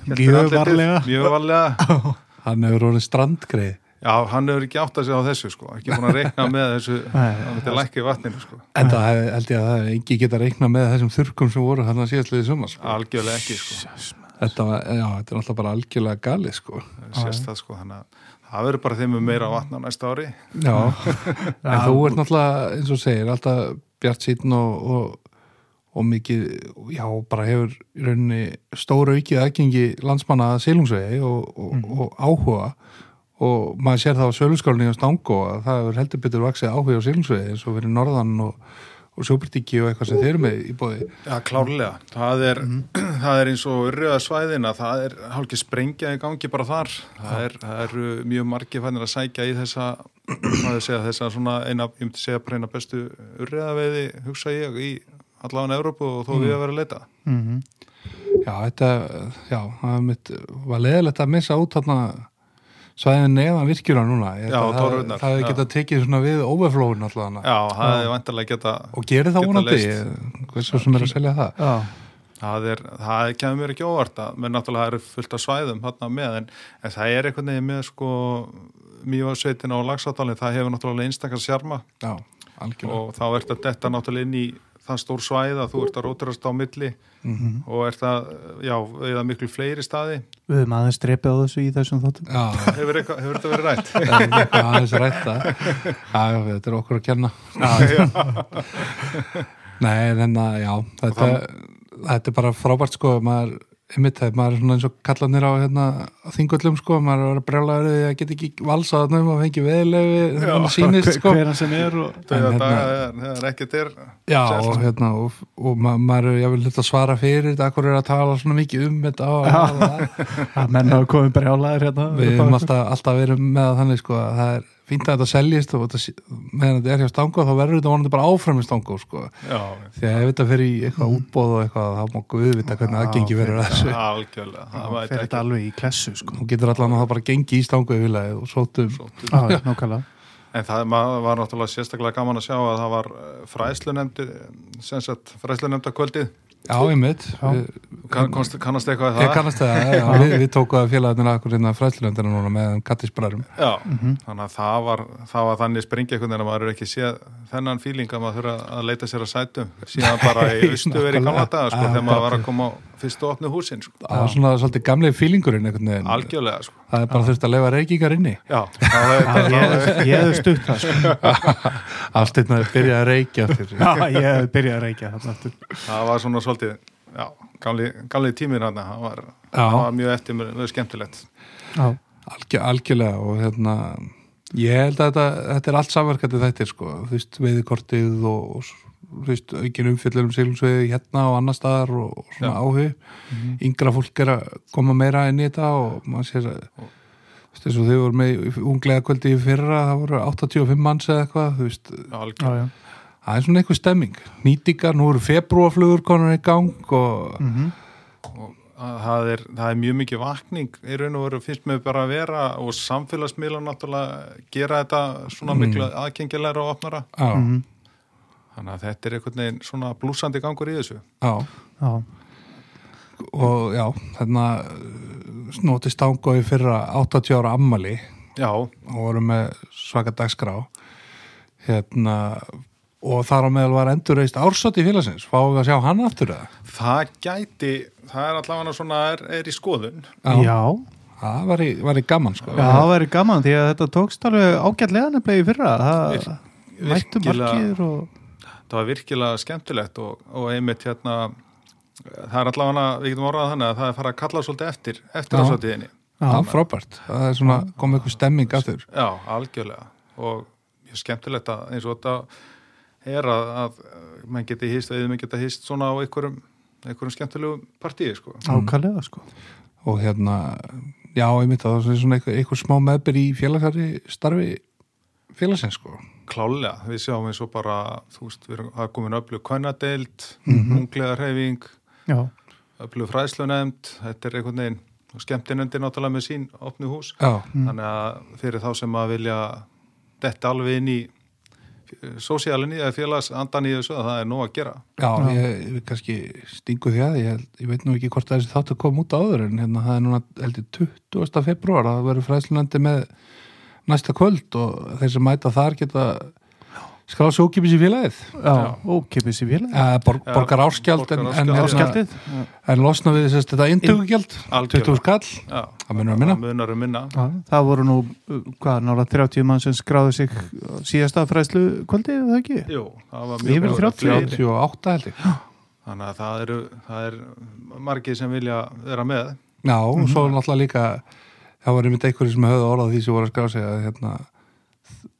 Mjög varlega. mjög varlega. Hann hefur orðið strandgreið. Já, hann hefur ekki átt að segja á þessu sko. Ekki búin að reikna með þessu. Hann lækka í vatninu sko. En það held ég að það hef engi geta reikna með þessum þurrkum sem voru hann að síðastliði sumar sko. algjörlega ekki sko Þetta var, já, þetta er alltaf bara algjörlega galið sko. sést það sko þannig að það verður bara þeim um meira vatn á næsta ári. Já, en þú ert náttúrulega eins og segir, alltaf bjart síðan og, og, og mikið já, bara hefur í rauninni stóra aukið aðgengi landsmanna að silungsvegi og, og, og áhuga. Og maður sér það á söluskálni á Stangó að það hefur heldur betur vaksið áhuga á silungsvegi eins og verið norðan og, og sjóbyrtiki og eitthvað sem þeir eru með í bóði Já, klárlega. Það er, það er eins og urriða svæðina, það er hálfgeð sprengja í gangi bara þar. Það er, það eru mjög margir fannir að sækja í þessa, hvað ég segja, þessa svona eina, ég myndi segja bara eina bestu urriðaveiði, hugsa ég, í allavega Európu og þó við að vera að leita. Mhm. Já, þetta, já, það var leðilegt að missa út þarna svæðin neðan virkjuna núna. Ég held Já, að það, hefði já. getað tekið svona við overflóin allavega. Já, það er vantarlega geta, Og gerir það Geta vonandi, hversu sem er að selja það? Já, það er, það kemur mér ekki óvart að, menn náttúrulega það eru fullt af svæðum þarna með, en, en það er einhvern veginn með sko mjög og lagsáttalinn, það hefur náttúrulega einstakar sjarma Já, algjörlega. og þá ert að detta náttúrulega inn í það stór svæð að þú ert að róturast á milli Mhm. og ert að, já, eða miklu fleiri staði við höfum aðeins drepið á þessu í þessum þáttum Já, hefur, eitthvað, hefur þetta verið rætt? það eitthvað aðeins rætt að, já, já, þetta er okkur að kenna. Nei, en að, já, þetta, þetta er bara frábært sko, maður einmitt það, maður er svona eins og kallanir á hérna, á þingöllum sko, maður er að því að geta ekki valsað þarna um að fengi veðlegu þannig sýnist sko. hver hann sem er og... En hérna- þegar- þegar ekkert er Já, og, hérna, og, og ma maður er jáfnvel þetta að svara fyrir þetta, akkur er að tala svona mikið um þetta að menn hafa komið brjálæðir hérna. Við erum alltaf, alltaf verið með það þannig sko, að það er fínt að þetta seljist og meðan þetta er hjá stango þá verður þetta vonandi bara áfram í stango sko. Já, því að ef þetta fyrir í eitthvað útbóð og eitthvað þá má guð vita hvernig aðgengi verður að þessu. Algjörlega. Það fer þetta alveg í klessu sko. Þú getur allan að það bara gengi í viljaðið og sótum En það var náttúrulega sérstaklega gaman að sjá að það var sagt fræslunemnda kvöldið Já, kann, komst, kannast eitthvað við Ég það? kannast það, já, já, við, við tókum að félagarnir akkur hérna fræðslunendina núna með kattisbræðrum. Já, þannig að það var, það var þannig springi einhvern veginn að maður er ekki séð þennan fíling að maður þurfa að leita sér að sætum síðan bara í austu verið í gamla daga sko, þegar maður var að koma á fyrstu opnu húsin sko. Það var svona svolítið gamlega fílingurinn einhvern veginn. Algjörlega sko. Það er bara þurft að leifa reykingar inni. Já, ég hef- ég hef stutt það sko. Afstætnaði byrjaði að reykja aftur. Já, ég hef byrjað að reykja þarna aftur. það var svona svolítið já, gamli, gamli tíminn hann það var, var mjög eftir mjög skemmtilegt. Já, Algjör, algjörlega og hérna ég held að þetta, þetta er allt samverkandi þetta sko, þú veist, veiðikortið og, og aukin umfjöllur um siglusveiði hérna og annar staðar og, og svona Já. áhug yngra fólk er að koma meira inn í þetta og maður sér að þú veist, og þau voru með unglega kvöldi í fyrra, það voru 85 manns eða eitthvað, þú veist, já, það er svona eitthvað stemming. Nýtingar, nú eru februarflugur konar í gang og Mm og að það er, það er mjög mikið vakning í raun og veru finnst mér bara að vera og samfélagsmiðla náttúrulega gera þetta svona Mm. miklu aðgengilegra og opnara. Já, Mhm. Þannig að þetta er einhvern veginn svona blúsandi gangur í þessu. Já. Já, og já, þarna snóti stango í fyrra 80 ára ammali já, og voru með svaka dagskrá. Hérna og þar á meðal var endurreist ársótt í félagsins, fáum við að sjá hann aftur eða? það gæti það er allavega svona er, er í skoðun. Já. það var í, var í gaman sko. Já, það væri gaman því að þetta tókst alveg ágætlega nefnilega í fyrra. Það Vir- mættu virkilega- margir og það var virkilega skemmtilegt og, og einmitt hérna það er allavega, við getum orðað þannig að það er fara að kalla svolítið eftir, eftir Já. það var frábært, það er svona komið eitthvað stemming aftur. Já, algjörlega. Og mjög skemmtilegt að eins og þetta er að, að mann geti hýst, eða mann geta hýst svona á einhverjum, einhverjum skemmtilegum partíi sko. ákvæðlega sko. Og hérna, já, ég mitt að það er svona eitthvað, eitthvað smá meðbyr í félagsari starfi félagsins sko. Klálega, við sjáum eins og bara þú veist, við erum er komin öflug kvennadeild mm Mhm. -hmm. unglega hreyfing Já, öflug fræðslunemnd, þetta er einhvern veginn og skemmtinendi náttúrulega með sín opnu hús, já, þannig að fyrir þá sem að vilja detta alveg inn í sósíalinni eða félagsandan í þessu að það er nóg að gera. Já, ég, ég kannski stingu því að ég, ég veit nú ekki hvort að þessi þáttu kom út áður en hérna það er núna heldur 20. februar að það verður fræðslunandi með næsta kvöld og þeir sem mæta þar geta skráð svo ókipis í félagið. Já, ókipis í félag uh, borg, Já, borgar áskjald en, en, Áskjaldið en losna við sérst, þetta inntökugjald 20 skall. Það munar um minna. Það um minna. Já, það voru nú, hvað, nála 30 mann sem skráðu sig síðasta fræslu kvöldi, eða ekki? Jú, það var mjög 30. 38 held ég. Þannig að það eru, það er margir sem vilja vera með. Já, og svo náttúrulega líka það var einmitt einhverju sem höfðu orðað því sem voru að skrá sig að hérna,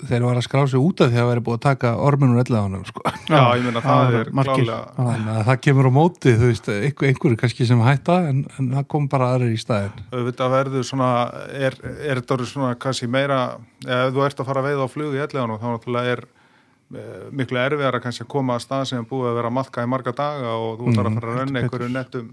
þeir var að skrá sig út af því að það væri búið að taka orminur elleðanum sko. Já, ég meina það er margir. klálega, þannig að það kemur á móti þú veist, einhver, einhverju kannski sem hætta en, en það kom bara aðrir í staðin auðvitað verður svona, er, er þetta orðið svona kannski meira, ef þú ert að fara að veiða á flug í elleganum, þá náttúrulega er eh, miklu erfiðar að kannski að koma að stað sem búið að vera að matka í marga daga og þú þarf að fara að renna einhverju nettum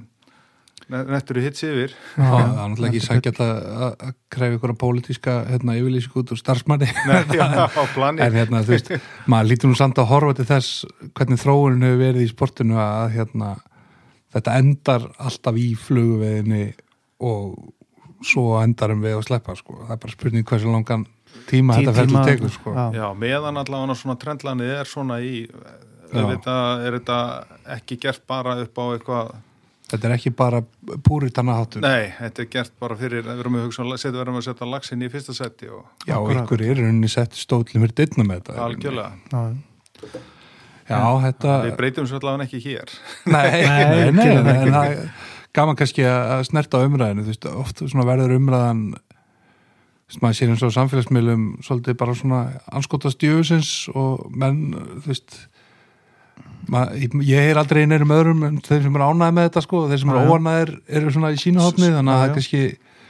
nettur í hits yfir. það er náttúrulega ekki sækjalt að, að að krefja ykkur pólitíska hérna, yfirlýsing út úr starfsmanni Nei, já, á plani. en hérna, þú veist, maður lítur nú samt að horfa til þess hvernig þróunin hefur verið í sportinu að hérna, þetta endar alltaf í fluguveginni og svo endarum við að sleppa sko. það er bara spurning hversu langan tíma þetta ferður tekur sko. Já, Já, meðan allavega svona trendlanið er svona í, auðvitað er þetta ekki gert bara upp á eitthvað þetta er ekki bara púritana hátur Nei, þetta er gert bara fyrir, við erum að hugsa, setja, við erum að setja lagsin í fyrsta seti og já, ykkur er rauninni sett stóðlum fyrir dittna með þetta. Algjörlega. já, já, þetta Við breytum svo allavega ekki hér. nei, nei, Nei, nei, en það gaman kannski að snerta á umræðinu, þú veist, oft svona verður umræðan þú veist, maður sér eins og samfélagsmiðlum svolítið bara svona anskotast djöfusins og menn, þú veist ég er aldrei einhverjum öðrum en þeir sem eru ánæði með þetta sko, þeir sem eru já. óanæðir eru svona í sínu hotni, þannig að það er kannski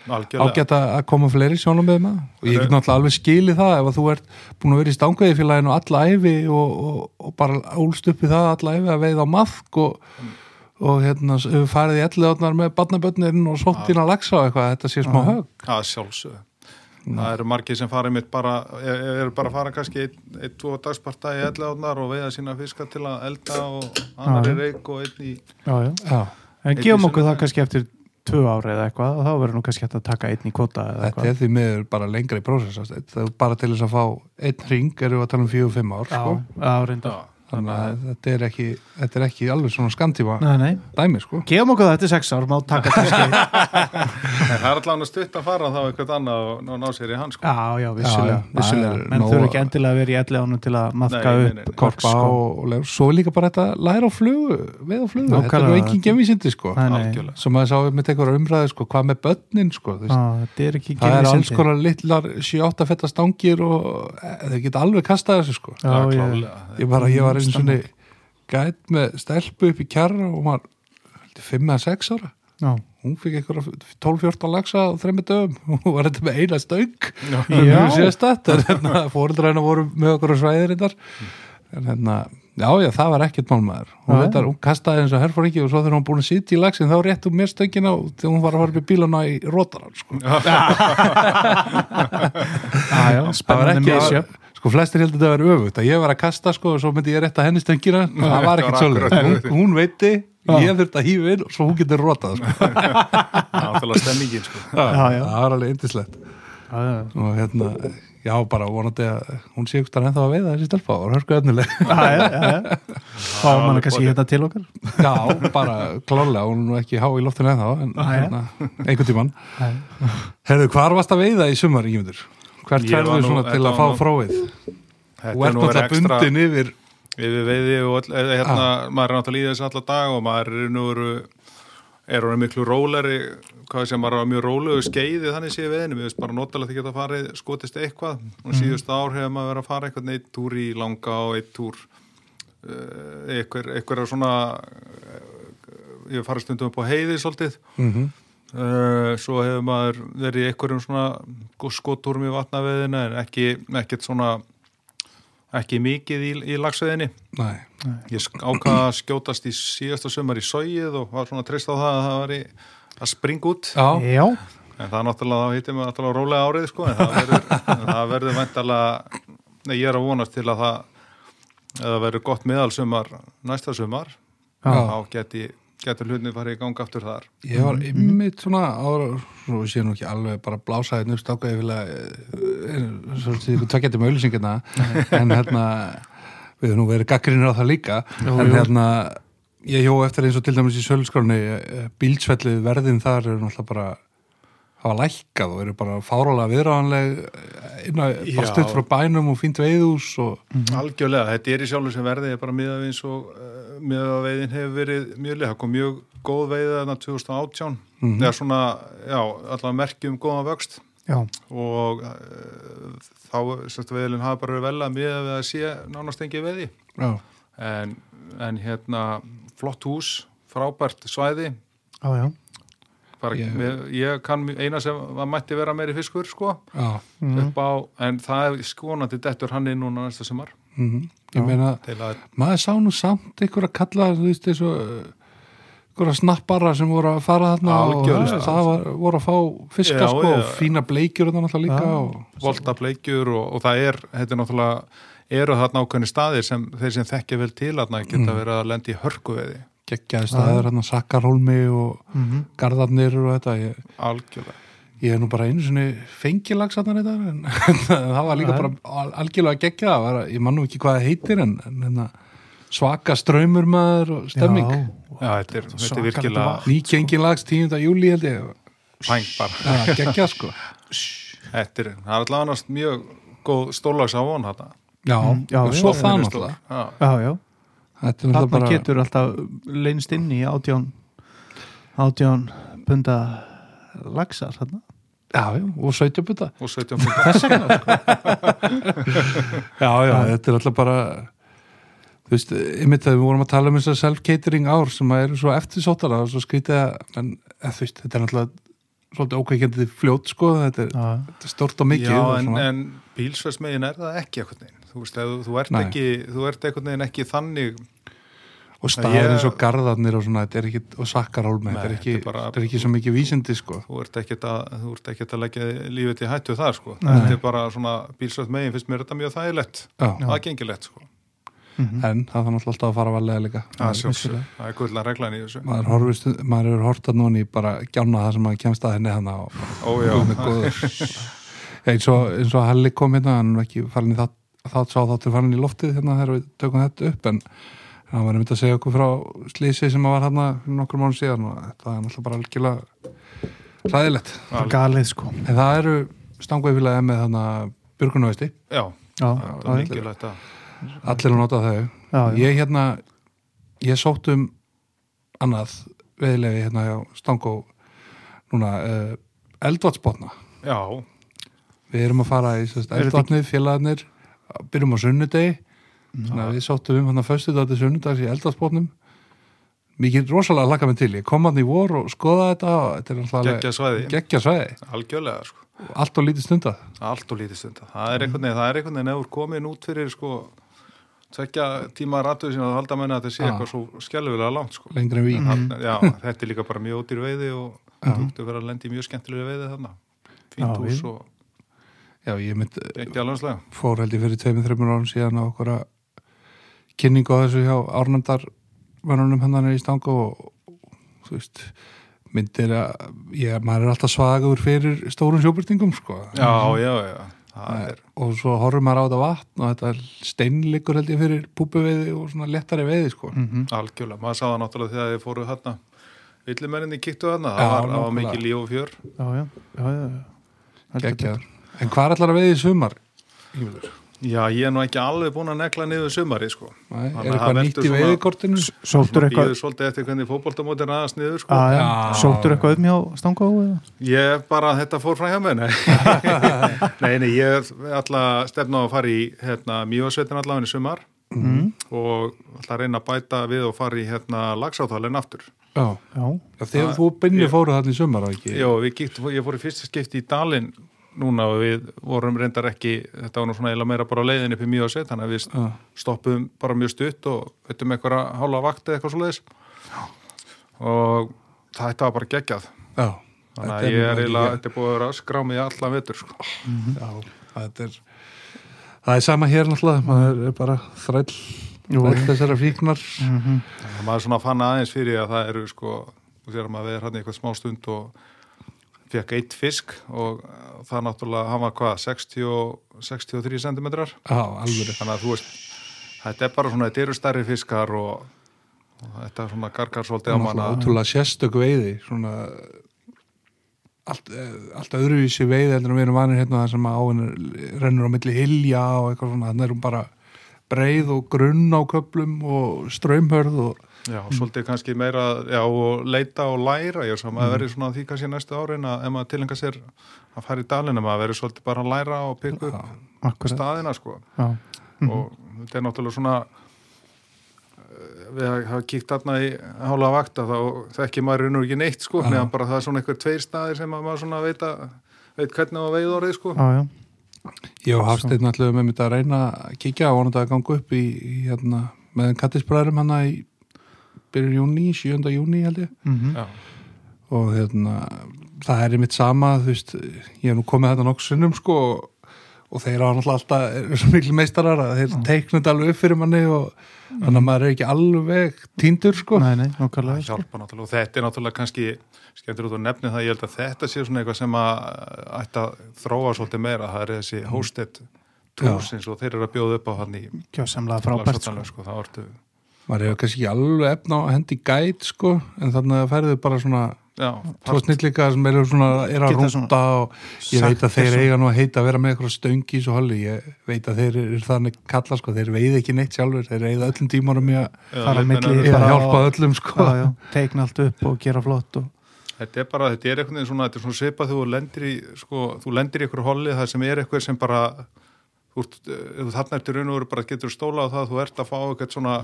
ágætt að koma fleiri sjónum með maður og ég get náttúrulega alveg skilið það ef að þú ert búin að vera í stangveiði félaginu alla æfi og, og, og bara ólst upp í það alla æfi að veiða á maðk og, og hérna farið í ellið átnar með barnabötnin og sótt inn að lagsa og eitthvað, þetta sé smá hög Það er sjálfsögðu. Það eru margir sem fara mitt bara, er- eru bara að fara kannski einn, einn, tvo dagsparta í ellegaðnar og veiða sína fiska til að elda og annar í reik og einn í... já, já. Já, En gefum okkur það kannski eftir tvö ári eða eitthvað og þá verður nú kannski hægt að taka einn í kvota eða þetta eitthvað. er því miður bara lengra í prósess það er bara til þess að fá einn ring erum við að tala um fjögur, fimm ár Já, sko. já, reyndar. Þannig að þetta er ekki, þetta er ekki alveg svona nei. dæmi sko. Gefum okkur það eftir sex ár, má taka kannski. En það er allavega stutt að fara þá eitthvað annað og ná, ná sér í hans sko. já, já, vissulega. Já, vissulega. það er Menn að- ekki endilega að vera í elli ánum til að maðka upp korpa sko. og, og legur. svo líka bara þetta læra á flugu, veið á flugu þetta er engin gemvísindi sko sem að sá með tekur umræði sko, hvað með börnin sko, þetta er ekki það er alls konar litlar 7-8 fetta stangir og e, þau geta alveg kastað þessu sko Já, Já, ég- klálega. Var Standard. svona gæt með stelpu upp í kjarra og hún var 5 eða 6 ára. Já, hún fikk eitthvað 12-14 lagsa á þremmi dögum. Hún var þetta með eina stöng. En hérna, voru með okkur svæðir þetta en hérna, já já, það var ekkert málmaður hún, veitar, hún kastaði eins og herfóringi og svo þegar hún búin að sitja í lagsin þá rétt hún mér stöngina og þegar hún var að fara upp í bílana í rótaran sko. já, já, það var spennandi ekki. Sko flestir heldur þetta að vera öfugt að ég var að kasta sko og svo myndi ég rétta henni stöngina það var ekkert Það var svolítið, hún, hún veiti ég þurfti að hýfa inn og svo hún getur rótað sko. Náttúrulega stemmingin sko. Já, já. það var alveg yndislegt og hérna, já bara vonandi að hún sé ykkur ennþá að veiða þessi stelpa og hörku já. Fá manna alveg kannski hérna til okkar. já, bara klálega, hún er ekki há í loftinu en Já, já. hérna, einhvern tímann Já. Herðu, hvar varst að veiða í sumar, Ígmundur? Hvert ferðu nú- svona til að fá fróið? Þú ert náttúrulega bundin yfir yfir veiði og all, eh, hérna, maður er náttúrulega í þessu alla dag og maður er nú er hann miklu róleri hvað sem maður er mjög rólegu skeiði þannig sé í veiðinu, við veist bara notalega því geta farið skotist eitthvað. Og síðust ár hefur maður verið að fara eitthvað eitt túr í langa og eitt túr eitthvað, eitthvað svona uh, ég farið stundum upp á heiði svolítið. Mm -hmm. Uh, svo hefur maður verið í einhverjum svona skotúrum í vatnaveðinu en ekki, ekkert svona ekki mikið í, í lagsveðinni Nei, Ég sk- ákvað að skjótast í síðasta sumar í sóið og var svona trist á það að það var í að springa út. Já, Já, en það náttúrulega, þá hittum við náttúrulega rólega árið sko, en það verður, verður væntalega, nei ég er að vonast til að það verður gott meðalsumar næsta sumar. Já. þá geti, getur hlutinni farið í gang aftur þar. Ég var ymmit svona ára, svo sé nú ekki alveg bara blásaði upp stákaði fyrir svo sé ykkur tvekkjandi með auðlýsingina en hérna við höfum nú verið gaggrinir á það líka. Jú, en jú. hérna ég hjó eftir eins og til dæmis í söluskránni bílsvellið verðin þar eru náttúrulega bara hafa lækkað og eru bara fárálega Já. bara stutt frá bænum og fínt veiðús og Algjörlega, þetta er í sjálfur sem verði er bara miðað við eins og miðað að veiðin hefur verið mjög leið, það kom mjög góð veiðið þarna 2018 Mhm. eða svona, já, allavega merkjum góðan vöxt. Já, og uh, þá, sérst veiðilinn hafa bara verið vel að miðað við að sé nánast engi veiði. En, en hérna flott hús, frábært svæði. Já, já. bara, Ég- ég, ég kann eina sem að mætti vera meiri fiskur sko. Mm. upp á, en það er skonandi dettur hann inn núna næsta sumar mm Já. ég meina til að maður sá nú samt ykkur að kalla þú veist og ykkur að snappara sem voru að fara þarna Algjörlega. og það var, voru að fá fiska Já, sko já. og fína bleikjur þarna náttúrulega líka Já. og volta bleikjur og, og það er, þetta er náttúrulega eru þarna ákveðni staðir sem þeir sem þekkja vel til þarna geta Mm. verið að lendi í hörkuveði geggjaði staður hérna Sakkarholmi og Mhm. Garðarnir og þetta ég, algjörlega ég er nú bara einu sinni fengilags þarna þetta en það var líka Já. bara al- algjörlega geggjað. Það var, ég man nú ekki hvað það heitir en, en hérna, svaka ströymur maður og stemming. Já, Já, þetta er, þetta er virkilega vatn. nýkengin lags 10. júli held ég. Pæng bara. Já, geggjað sko. Þetta er, það er allavega annars mjög góð stórlags á von þetta já, Mm, já, og já, svo það náttúrulega. Já. já, er Þarna bara getur alltaf leynst inn í átján átján punda laxar þarna Já, já, og 17 buta og 17 punda. Þess vegna sko. Já, já, þetta er alltaf bara þú veist, einmitt að við vorum að tala um þessar self-catering ár sem að eru svo eftirsóttara og svo skrítið að en, veist, þetta er alltaf svolítið ókveikjandi fljót sko, þetta er, þetta er stort og mikið Já, og en, en bílsversmegin er það ekki eitthvað neginn. Þú veist, þú, ert ekki, þú ert eitthvað neginn ekki þannig, og staðir eins og garðarnir og svona, þetta er ekki, og sakkarálmi, þetta er ekki, þetta er bara- þetta er ekki svo mikið vísindi sko. þú ert ekkert að, að leggja lífið til hættu þar, sko. Nei. Þetta er bara svona bílsversmegin, finnst mér þetta mjög þægilegt. Já, Aðgengilegt, sko. Mhm. en það náttúrulega alltaf að fara valega líka. Það er það er gullna reglan í þessu. Maður, horfist, maður hefur hortað núna í bara gjána það sem maður kemst að henni hann og. Guð minn góður. eins og, eins og Halli kom hérna, hann er ekki farin í það, það sá þáttur farin í loftið hérna þegar við tökum þetta upp en hann var einmitt að segja okkur frá slísi sem var fyrir nokkur mánu síðan og þetta er náttúrulega bara algjörlega ræðilegt. Það galið sko En það eru stangveifilagi með þannig björgunavesti, Já, Já, það er mikilvægt að, allir að nota þau. já, já. Ég hérna, ég sótt um annað veðilegi hérna hjá Stangó núna uh, eldvatsbotna. já, Við erum að fara í eldvatnið, félagarnir, byrjum á sunnudegi, þannig að við sóttum um hann að föstu þetta sunnudags í eldvatsbotnum. Mikið rosalega að laka mig til. Ég kom hann í vor og skoða þetta þetta er alltaf geggja svæði, algjörlega, sko. Allt og lítið stundað. Allt og lítið stund. Það er einhvern veginn, er þú er komin út fyrir, sko, tvekja tíma ratuð sína að halda menna að þetta sé eitthvað svo skelvilega langt, sko. Lengri en vík. Þarna- Já, þetta er líka bara mjög ódýr veiði og þú getur verið að lendi mjög skemmtilega veiði þarna. Fínt hús og Já, ég mynd, fór held ég fyrir tveimur, þreimur árum síðan á okkur að kynningu á þessu hjá árnandar mannunum hennar í stangu og þú veist myndir að, ég, maður er alltaf svagur fyrir stórum sjóbyrtingum sko Já, já, já. Það er, og svo horfum maður á þetta vatn og þetta steinleikur held ég fyrir púpuveiði og svona lettari veiði sko Mhm. algjörlega. Maður sá það náttúrulega þegar þið fóruð þarna. Villimenninni kíktu þarna. Já, Það var, nákvæmlega. mikið líf og fjör. já, já, já, já, já. En hvað er allar að veiði í sumar? Ímildur? Já, ég er nú ekki alveg búin að negla niður sumari, sko. Nei, er að eitthvað nýtt í betur. Sóttur eitthvað Býður svolítið eftir hvernig fótboltamóti er aðast niður, sko. að, Já. Sóttur eitthvað um hjá Stangó eða? Ég bara, þetta fór fram hjá mig, nei. nei, nei, ég er alltaf stefna á að fara í hérna, mjögasveitin allavega í sumar Mm. og alltaf reyna að bæta við og fara í hérna, lagsáttalinn aftur. Já, Já, Já, þegar þú ég- fóruð þarna í sumar á ekki? Jó, við gíkt, ég fór í fyrsta skipti í Dalinn núna og við vorum reyndar ekki, þetta var nú svona eiginlega meira bara á leiðin upp í mjögasveit, þannig að við Já. stoppum bara mjög stutt og veitum eitthvað hálfa vakti eitthvað svo leiðis og þetta var bara geggjað. Já. Þannig að ég er ekki- þetta er búið að vera að skrá mig í allan vetur, sko. Já, þetta er það er sama hér náttúrulega maður er bara þræll þessara fíknar Mhm. Þannig að maður svona fann aðeins fyrir að það eru sko, að maður veður hann eitthvað smá stund og fekk eitt fisk og uh, það náttúrulega, hann var hvað, 60 og 63 cm þannig að þú veist, þetta er bara svona, þetta eru stærri fiskar og, og þetta er svona gargar svolítið á manna. ótrúlega sérstök veiði svona allt, eh, allt öðruvísi veiði en við erum vanir hérna það sem áin er- rennur á milli hilja og eitthvað svona, þannig er hún bara breið og grunn á köplum og ströymhörð og Já, svolítið kannski meira, já, og leita og læra, ég svo að Mm. maður verið svona því kannski næstu árin að ef maður tilenga sér að fara í dalina, maður verið svolítið bara að læra og pikka upp akkurat staðina, sko. Já, og þetta er náttúrulega svona eh, við hafa kíkt þarna í hálfa vakta þá þekki maður og ekki neitt sko, meðan bara það er svona einhver tveir staðir sem að maður svona veit, að, veit hvernig á veið orðið sko. já, já, ég og Hafsteinn ætluðum með mitt að reyna að kíkja og vonandi að ganga upp í, í hérna, með kattisbræðurum hana í byrjun júni, 7. júni held ég Mhm. Já. og hérna, það er einmitt sama þú veist, ég hef nú komið þetta nokkuð sinnum sko og, og þeir á náttúrulega alltaf eru svo miklu meistarar að þeir teikna þetta alveg upp fyrir manni og þannig að maður er ekki alveg týndur sko Nei, nei, það nokkarlega hjálpa náttúrulega og þetta er náttúrulega kannski skemmtir út á nefni það, ég held að þetta sé svona eitthvað sem að ætti að þróa svolítið meira, það er þessi hosted tours eins og þeir eru að bjóða upp á hann í Kjósamlega frábært sko. sko, það ortu maður hefur kannski ekki alveg efna á að hendi gæt sko en þannig að færðu bara svona tvo snillika sem eru svona, er að rúnda og ég veit að þeir eiga nú að heita að vera með eitthvað stöngi í svo holli, ég veit að þeir eru þannig kalla sko, þeir veið ekki neitt sjálfur þeir eiga öllum tímarum í að, hjálpa öllum sko. Já, já, teikna allt upp og gera flott og, Þetta er bara, þetta er einhvern veginn svona, þetta er svona svipað þegar þú lendir í, sko, þú lendir í ykkur holli það sem er eitthvað sem bara, þú ert, ef þú þarna ertu raun og veru bara getur stóla á það, þú ert að fá eitthvað svona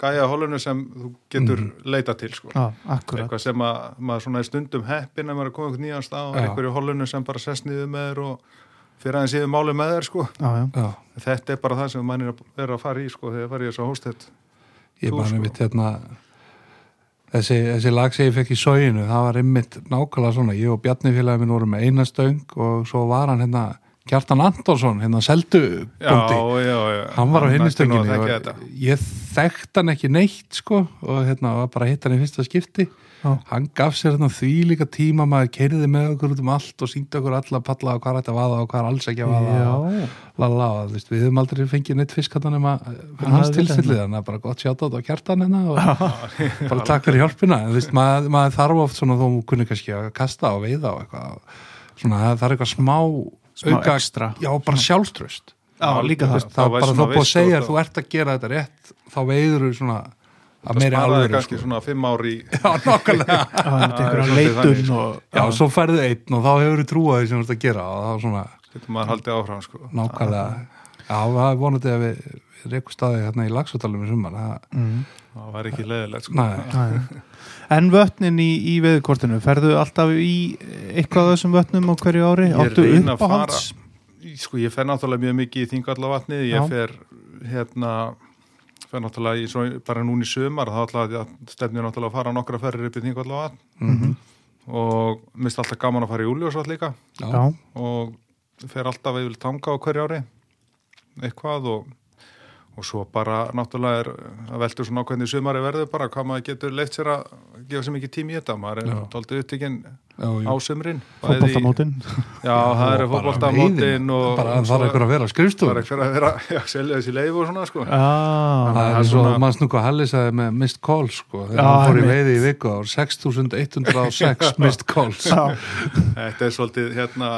gæja hollinu sem þú getur leita til, sko. já, akkurat Eitthvað sem að maður svona er stundum heppin að maður er að koma einhvern nýjan stað og er í hollinu sem bara sest niður með þér og fyrir aðeins yfir máli með þér, sko. já, já, já, Þetta er bara það sem mann er að vera að fara í, sko, þegar farið í þessu hóstett. ég bara sko. nefnt hérna þessi, þessi lag sem ég fekk í sóginu það var einmitt nákvæmlega svona ég og Bjarni félagi minn voru með eina stöng og svo var hann hérna Kjartan Antonsson, hérna seldu bóndi hann var á að þetta. ég þekkt hann ekki neitt sko og hérna var bara að hitta hann í fyrsta skipti. Já. hann gaf sér hérna því líka tíma maður keiriði með okkur út um allt og síndi okkur alla palla og hvað þetta vaða og hvað alls ekki að vaða lala við höfum aldrei fengið neitt fyrir Hann hans hafði vitað tilstillið þannig að bara gott sjátt á kjartan hérna og bara takk fyrir hjálpina. En þú veist, maður, maður þarf oft svona þó kunni kannski að kasta og veiða og eitthvað svona það þarf eitthvað Smá auka, extra. já bara sjálfströst já, líka það þá það veist bara þá búið að segja að þú ert að gera þetta rétt þá veiður þú svona að meiri sparaði alveg kannski svona fimm ár í já, nokkulega Já, er sko. og já, svo færðu einn og þá hefur þú trúið því sem þú ert að gera og þá svona getur maður haldið áfram sko. nákvæmlega já, það er vonandi að við, við reykum staði hérna í lagsvöldalum í sumar það, mm. það var ekki leðilegt sko. næ, Nei. En vötnin í, í veðukortinu, ferðu alltaf í eitthvað af þessum vötnum á hverju ári? Ég reyni að uppáhalds? sko ég fer náttúrulega mjög mikið í þingallavatni Já. ég fer hérna fer náttúrulega í, svo, bara núna í sumar þá að stefnir náttúrulega að fara nokkra ferrir upp í þingallavatn mm og mist alltaf gaman að fara í úljósvall líka já, Já, og fer alltaf að ég vil tanga á hverju ári eitthvað og, og svo bara náttúrulega er að velta svona ákveðni sumari verður bara hvað maður getur leitt sér að gefa sér mikið tími í þetta. Maður er tóltið upptíkinn á sumrin. Fótboltamótin. Já, það eru Og bara og það er eitthvað að vera á bara skrifstofun eitthvað að vera já, selja þessi leif og svona sko. Já, það það er er svo svona- mann snúk að Halli sagði með missed calls sko, þegar hann fór í veiði í viku á 6106 missed calls. Já, Þetta er svolítið hérna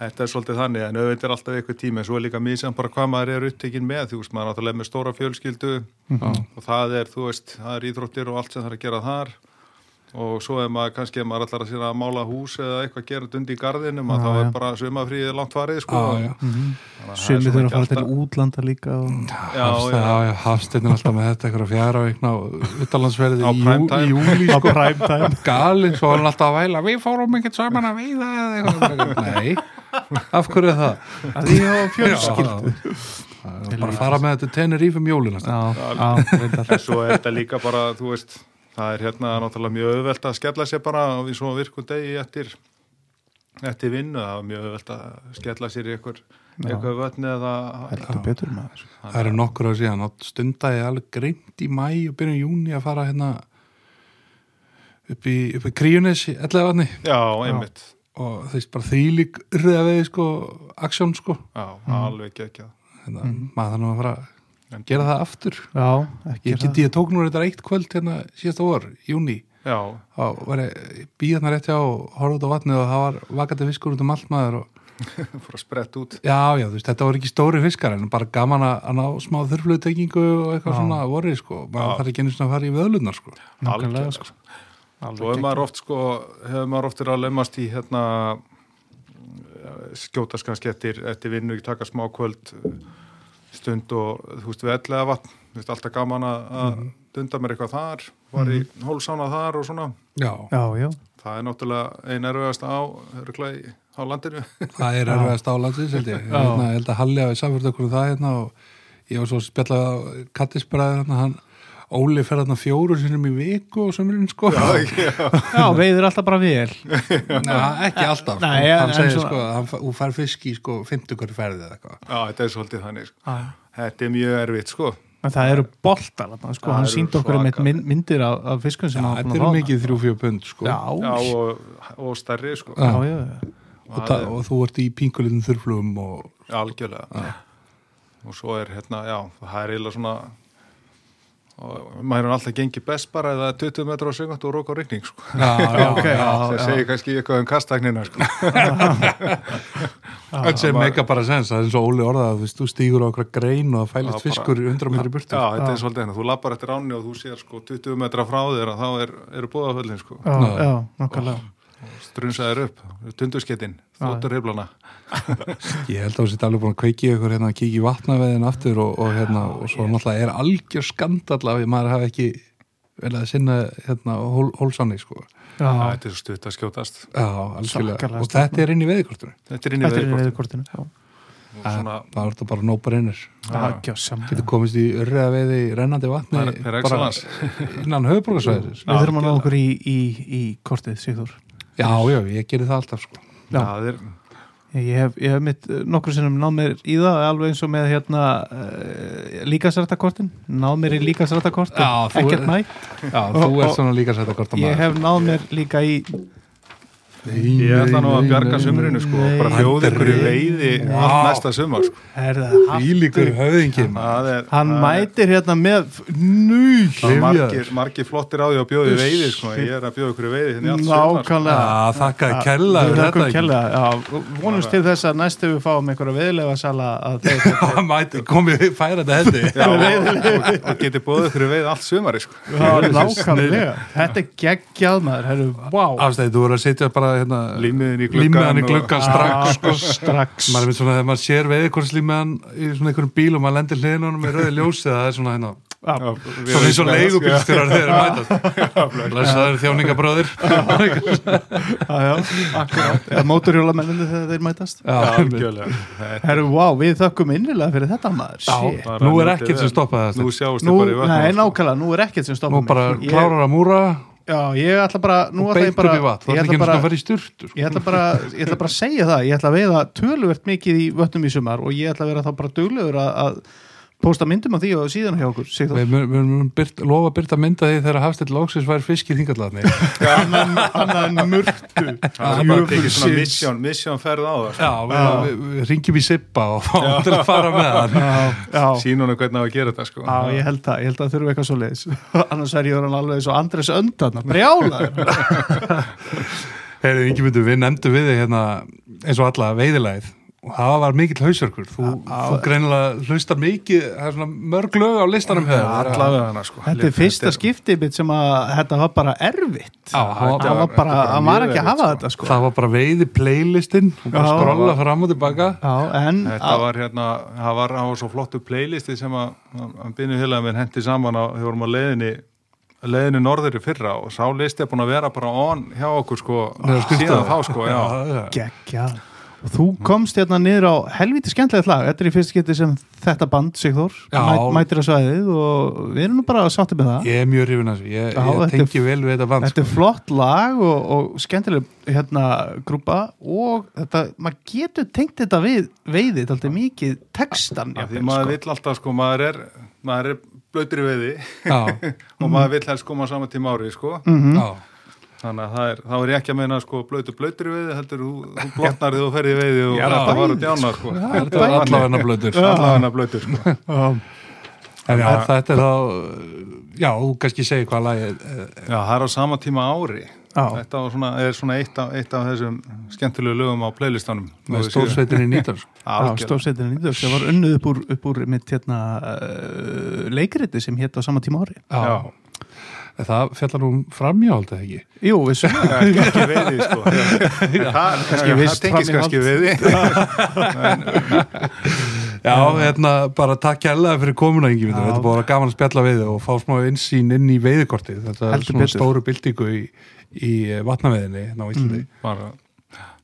Þetta er svolítið þannig, en auðvitað er alltaf eitthvað tími en svo er líka mísjan bara hvað maður er upptekinn með þú veist, maður er náttúrulega með stóra fjölskyldu Já. og það er, þú veist, það er íþróttir og allt sem það er að gera þar. Og svo er maður kannski, maður ætlar að sína að mála hús eða eitthvað gera dundi í garðinum að Já, þá er bara sumafríðið langt farið sko. Að er sumi svona þurfa að fara til alltaf- útlanda líka og... Er alltaf með þetta eitthvað fjara vikna utanlandsverði Á í, júli sko, prime time. Gali, svo er hann alltaf að væla við fórum ekkert saman að veiða eða eitthvað. Nei, af hverju er það? að því á fjölskyldu. Já, já, bara fara með þetta tenir í fyrir mjólina Já, já. En svo er þetta líka bara, þú veist, það er hérna náttúrulega mjög auðvelt að skella sér bara á því svo virkum degi eftir, eftir vinnu, það er mjög auðvelt að skella sér í eitthvað, eitthvað vötni eða... betur maður. Það eru nokkur á síðan og stundaði alveg greimt í mæ og byrjun júni að fara hérna upp í, í kríunis í ellegavatni Já, einmitt. Og þeir bara þýlík urða veið sko, aksjón sko. Já, alveg geggjað. hérna, maður þannig að fara að gera það aftur. Já, ekki ég, geti, ég tók nú þetta eitt kvöld hérna síðasta vor, júni Já, þá var ég hjá og horfði út á vatnið og það var vakandi fiskur út um allt maður og fór að sprett út. já, já, þú veist, þetta voru ekki stóri fiskar en bara gaman að, að ná smá þurflutekingu og eitthvað Já. svona vorið sko. Maður þarf ekki einu svona að fara í vöðlunar sko. Nákvæmlega Algjörlega, sko. Svo hefur maður oft, sko, hefur maður oft verið að lemast í hérna skjótast kannski eftir, eftir vinnu, ekki taka smá kvöld stund og þú veist við ellega vatn, þú veist alltaf gaman að að dunda mér eitthvað þar, var í hólsána þar og svona, já, já, já, það er náttúrulega ein erfiðast á, örgulega í á landinu. Það er erfiðast álandsins held ég, hérna, ég held að Halli hafi samfært okkur um það hérna og ég var svo spjallað á kattisbræði hérna, hann Óli fer hérna fjóru sinum í viku og sömurinn sko. Já, veiður alltaf bara vel. Næ, ekki alltaf sko. Nei, hann en segir svona- sko, hann, fa- þú fær fisk í sko 50 hverju ferðið eða eitthvað. Já, þetta er svolítið þannig, sko. Já. þetta er mjög erfitt, sko. En það eru boltar þarna, sko. Það hann eru síndi okkur með myndir af, af fiskum Já, sem hann var þetta eru fá mikið þrjú fjó pund sko. Já, Já, og, og stærri, sko. Já. já, já, og, ta- og þú ert í pingulinn þurflugum og algjörlega. Og svo er hérna, já, það er eiginlega svona og maður er alltaf gengið best bara eða 20 metrar á sekund og rók á rigning sko. Já, já, Ok, já, það já. segir kannski eitthvað um kastaknina sko. Þetta sem meika bara sens, það er eins og Óli orðað þú stígur á okkur grein og það Já, fælist bara- fiskur 100 metri burtu Já, þetta er svolítið hennar, þú lappar eftir áni og þú sér sko 20 metra frá þér að þá er, eru búðaföllin sko, Já, Já. já, nokkulega strunsaðir upp tundurskettin, þóttur heflana Ég held að þú sitt alveg búin að kveiki ykkur hérna að kíkja í vatnaveðin aftur og, og hérna og svo náttúrulega er algjör skandall að maður hafi ekki vel að sinna hérna hól, hólsanni sko. Já, þetta er svo stutt að skjótast. Já, algjörlega. Og þetta er inn í veðikortinu þetta er inn í þetta Já, svona, Það er þetta bara nópar innir já, gjössam Getur komist í örriða veiði í rennandi vatni Per- per bara innan höfuborgarsvæðis Við þurfum að ná okkur í, í, í kortið, Sigþór. Já, já, ég gerir það alltaf sko. Já. Það er Ég hef, ég hef mitt eh, nokkru sinnum náð mér í það alveg eins og með hérna uh, líkasrættakortin náð mér í líkasrættakortin Já, þú- ekkert mæ Já, þú Og- ert svona líka sætt að korta ég hef náð mér líka í Ég ætla nú að bjarga sumrinu sko, nei. bara bjóða ykkur í veiði allt næsta sumar sko. Ílíkur höfðingi það er, hann það er- mætir hérna með er margir, margir flottir á því að bjóða í veiði sko. ég er að bjóða ykkur í veiði hérna í allt sumar sko. nákvæmlega. Já, þakka kella kærlega, já, vonumst til þess að næstu við fáum einhverja viðlega sala að þeir komið færa þetta Já, og, og geti bóðið ykkur í veiði allt sumari sko. Já, nákvæmlega, þetta er hérna límiðin í gluggan Límiðan í og- gluggan strax sko. strax. Maður er með svona þegar maður sér veiðikorslímiðan í svona einhverjum bíl og maður lendir hliðinunum með rauði ljósi það er svona hérna svona eins og leigubílstjórar þegar þeir mætast Já, já, akkurat. Eða móturhjólamenninu þegar þeir mætast? Herru, vá, við þökkum innilega fyrir þetta maður. Nú er ekkert sem stoppaði Nú þetta Nú, í nú er ekkert sem nú stoppar bara klárar að múra Já, ég ætla bara nú og beint upp bara í vatn ætla ætla ekki bara að fara í styrtu sko. Ég ætla, bara, ég ætla bara að segja það, ég ætla að veiða töluvert mikið í vötnum í sumar og ég ætla að vera þá bara duglegur að, að posta myndum af því og síðan hjá okkur við mun- mun mun byrt- lofa að byrta mynda því þegar Hafstedt Lóksins væri fisk í þingallaðni annan, murtu. Það er bara tekið svona mission, mission ferð á það. Já, við, ringjum í Sippa og fáum til að fara með hann. Sín hún hvernig á að gera þetta sko. já, ég held að, ég held að þurfa eitthvað svo leiðis annars er ég alveg og Andres Öndan brjála við nefndum við þig hérna eins og alla veiðilæð og það var mikill hausverkur þú, þú greinilega hlustar mikið það er mörg lög á listanum þér. allavega sko. Þetta er fyrsta skiptið sem að þetta var bara erfitt Já, það var Það var- bara, þetta var hann var mjög ekki að hafa sko. þetta sko það var bara veiði playlistin og bara skrolla fram og tilbaka Já, en Þetta var hérna, það var, það var svo flottu playlisti sem að, að byrju heilaði minn hendi saman á, þegar vorum á leiðinni leiðinni norður í fyrra og sá listi er búin að vera bara on hjá okkur sko, á síðan þá sko, já. Og þú komst hérna niður á helviti skemmtilegt lag þetta er í fyrst geti sem þetta band Sigþór mæ, mætir á svæðið og við erum nú bara að sátta með það ég er mjög hrifin að þessu ég, Já, ég tengi vel við þetta band Þetta sko. er flott lag og, og skemmtileg hérna grúpa og þetta, maður getur tengt þetta við veiðið, þetta er mikið textan Af Því maður sko. vill alltaf sko, maður er, maður er blöytur í veiði já, og maður vill helst koma saman tíma ári sko. Mhm. já. Þannig að það er, þá er ég ekki að meina sko, blöytur blöytur í veiði, heldur þú, þú blotnar því þú ferði í veiði og Já, þetta var að djána sko. þetta er allavega blöður allavega blöytur sko. Já. en já, þetta er þá já, þú kannski segir hvað lagi Já, það er á sama tíma ári Já. Þetta var svona, er svona eitt af, eitt af þessum skemmtilegu lögum á playlistanum með stórsveitinni nýtar sko. Já, stórsetinni nýður sem var unnuð upp úr, upp úr mitt hérna uh, leikriti sem hétt á sama tíma ári já. Já. En það fjallar um framhjáld eða ekki? Jú, við svo Ekki, ekki veiði sko Það, framihald. kannski veiði. Já, hérna, bara takk kærlega fyrir komuna yngi, þetta er bara gaman að spjalla við þig og fá smá insýn inn í veiðikortið. Þetta er svona betur. stóru byltingu í, í vatnaveiðinni ná Íslandi. Bara,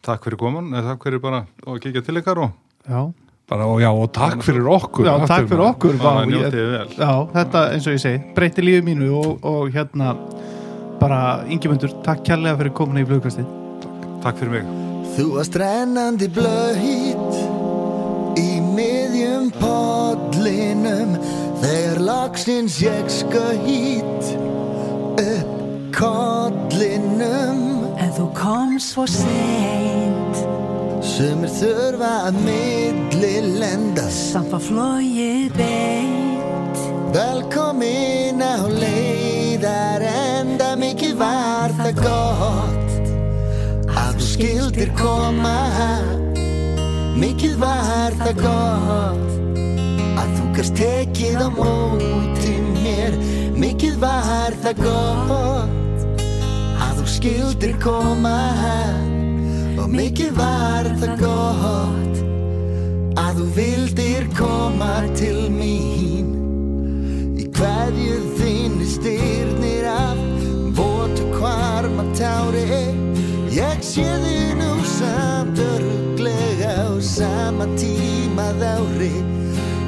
Takk fyrir komun, eða takk fyrir bara og kíkja til ykkar og Já, bara, og já, og takk fyrir okkur já takk fyrir okkur Vá, ég- Já, þetta eins og ég segi, breyti lífið mínu og, og hérna bara yngjumöndur, takk kærlega fyrir komuna í blöðkastið. Takk fyrir mig. Þú varst rennandi blöðhít í miðjum podlinum þegar lagsins ég skahít upp kollinum. En þú kom svo seint Sumir þurfa að milli lenda Samt var flóið beint. Velkomin á leiðar enda mikið var það gott að þú skildir koma mikið var það gott að þú gast tekið á móti mér? Mikið var það gott að þú skildir koma og mikið var það gott að þú vildir koma til mín. Í hverju þinni styrnir af votu kvarma tári. Ég sé þið nú samt öruglega á sama tímað ári.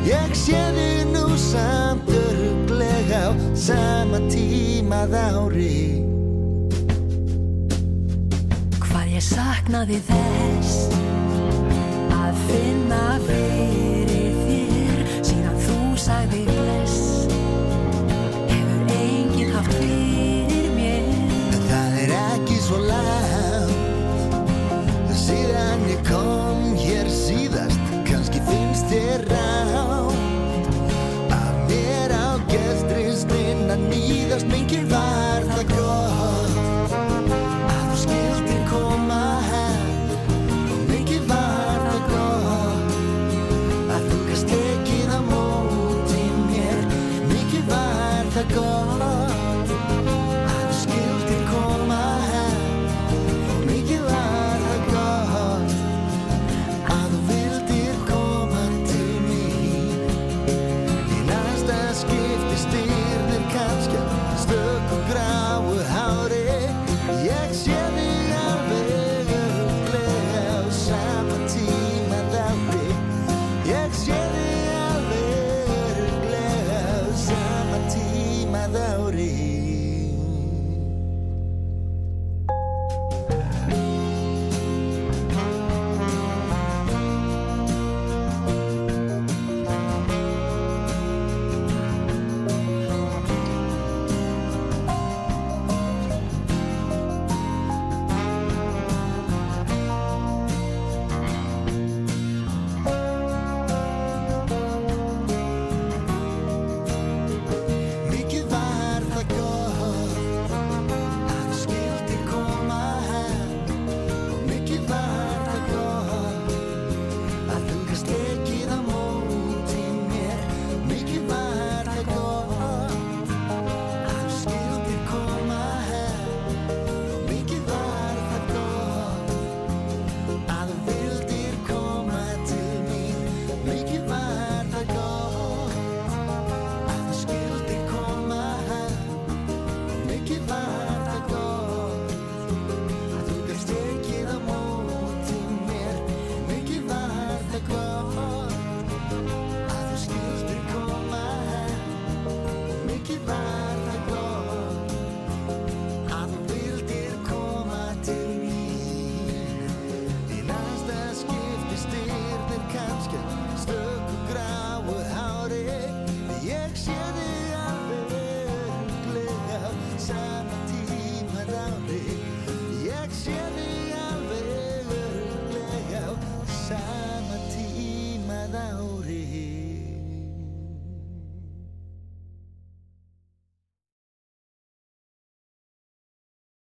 Ég sé þið nú samt öruglega á sama tímað ári Ég saknaði þess að finna fyrir þér. Síðan þú sagði bless. Hefur enginn haft fyrir mér? En það er ekki svo langt Síðan ég kom hér síðast. Kannski finnst ég rátt Að vera á gestri slinna nýðast mingir vann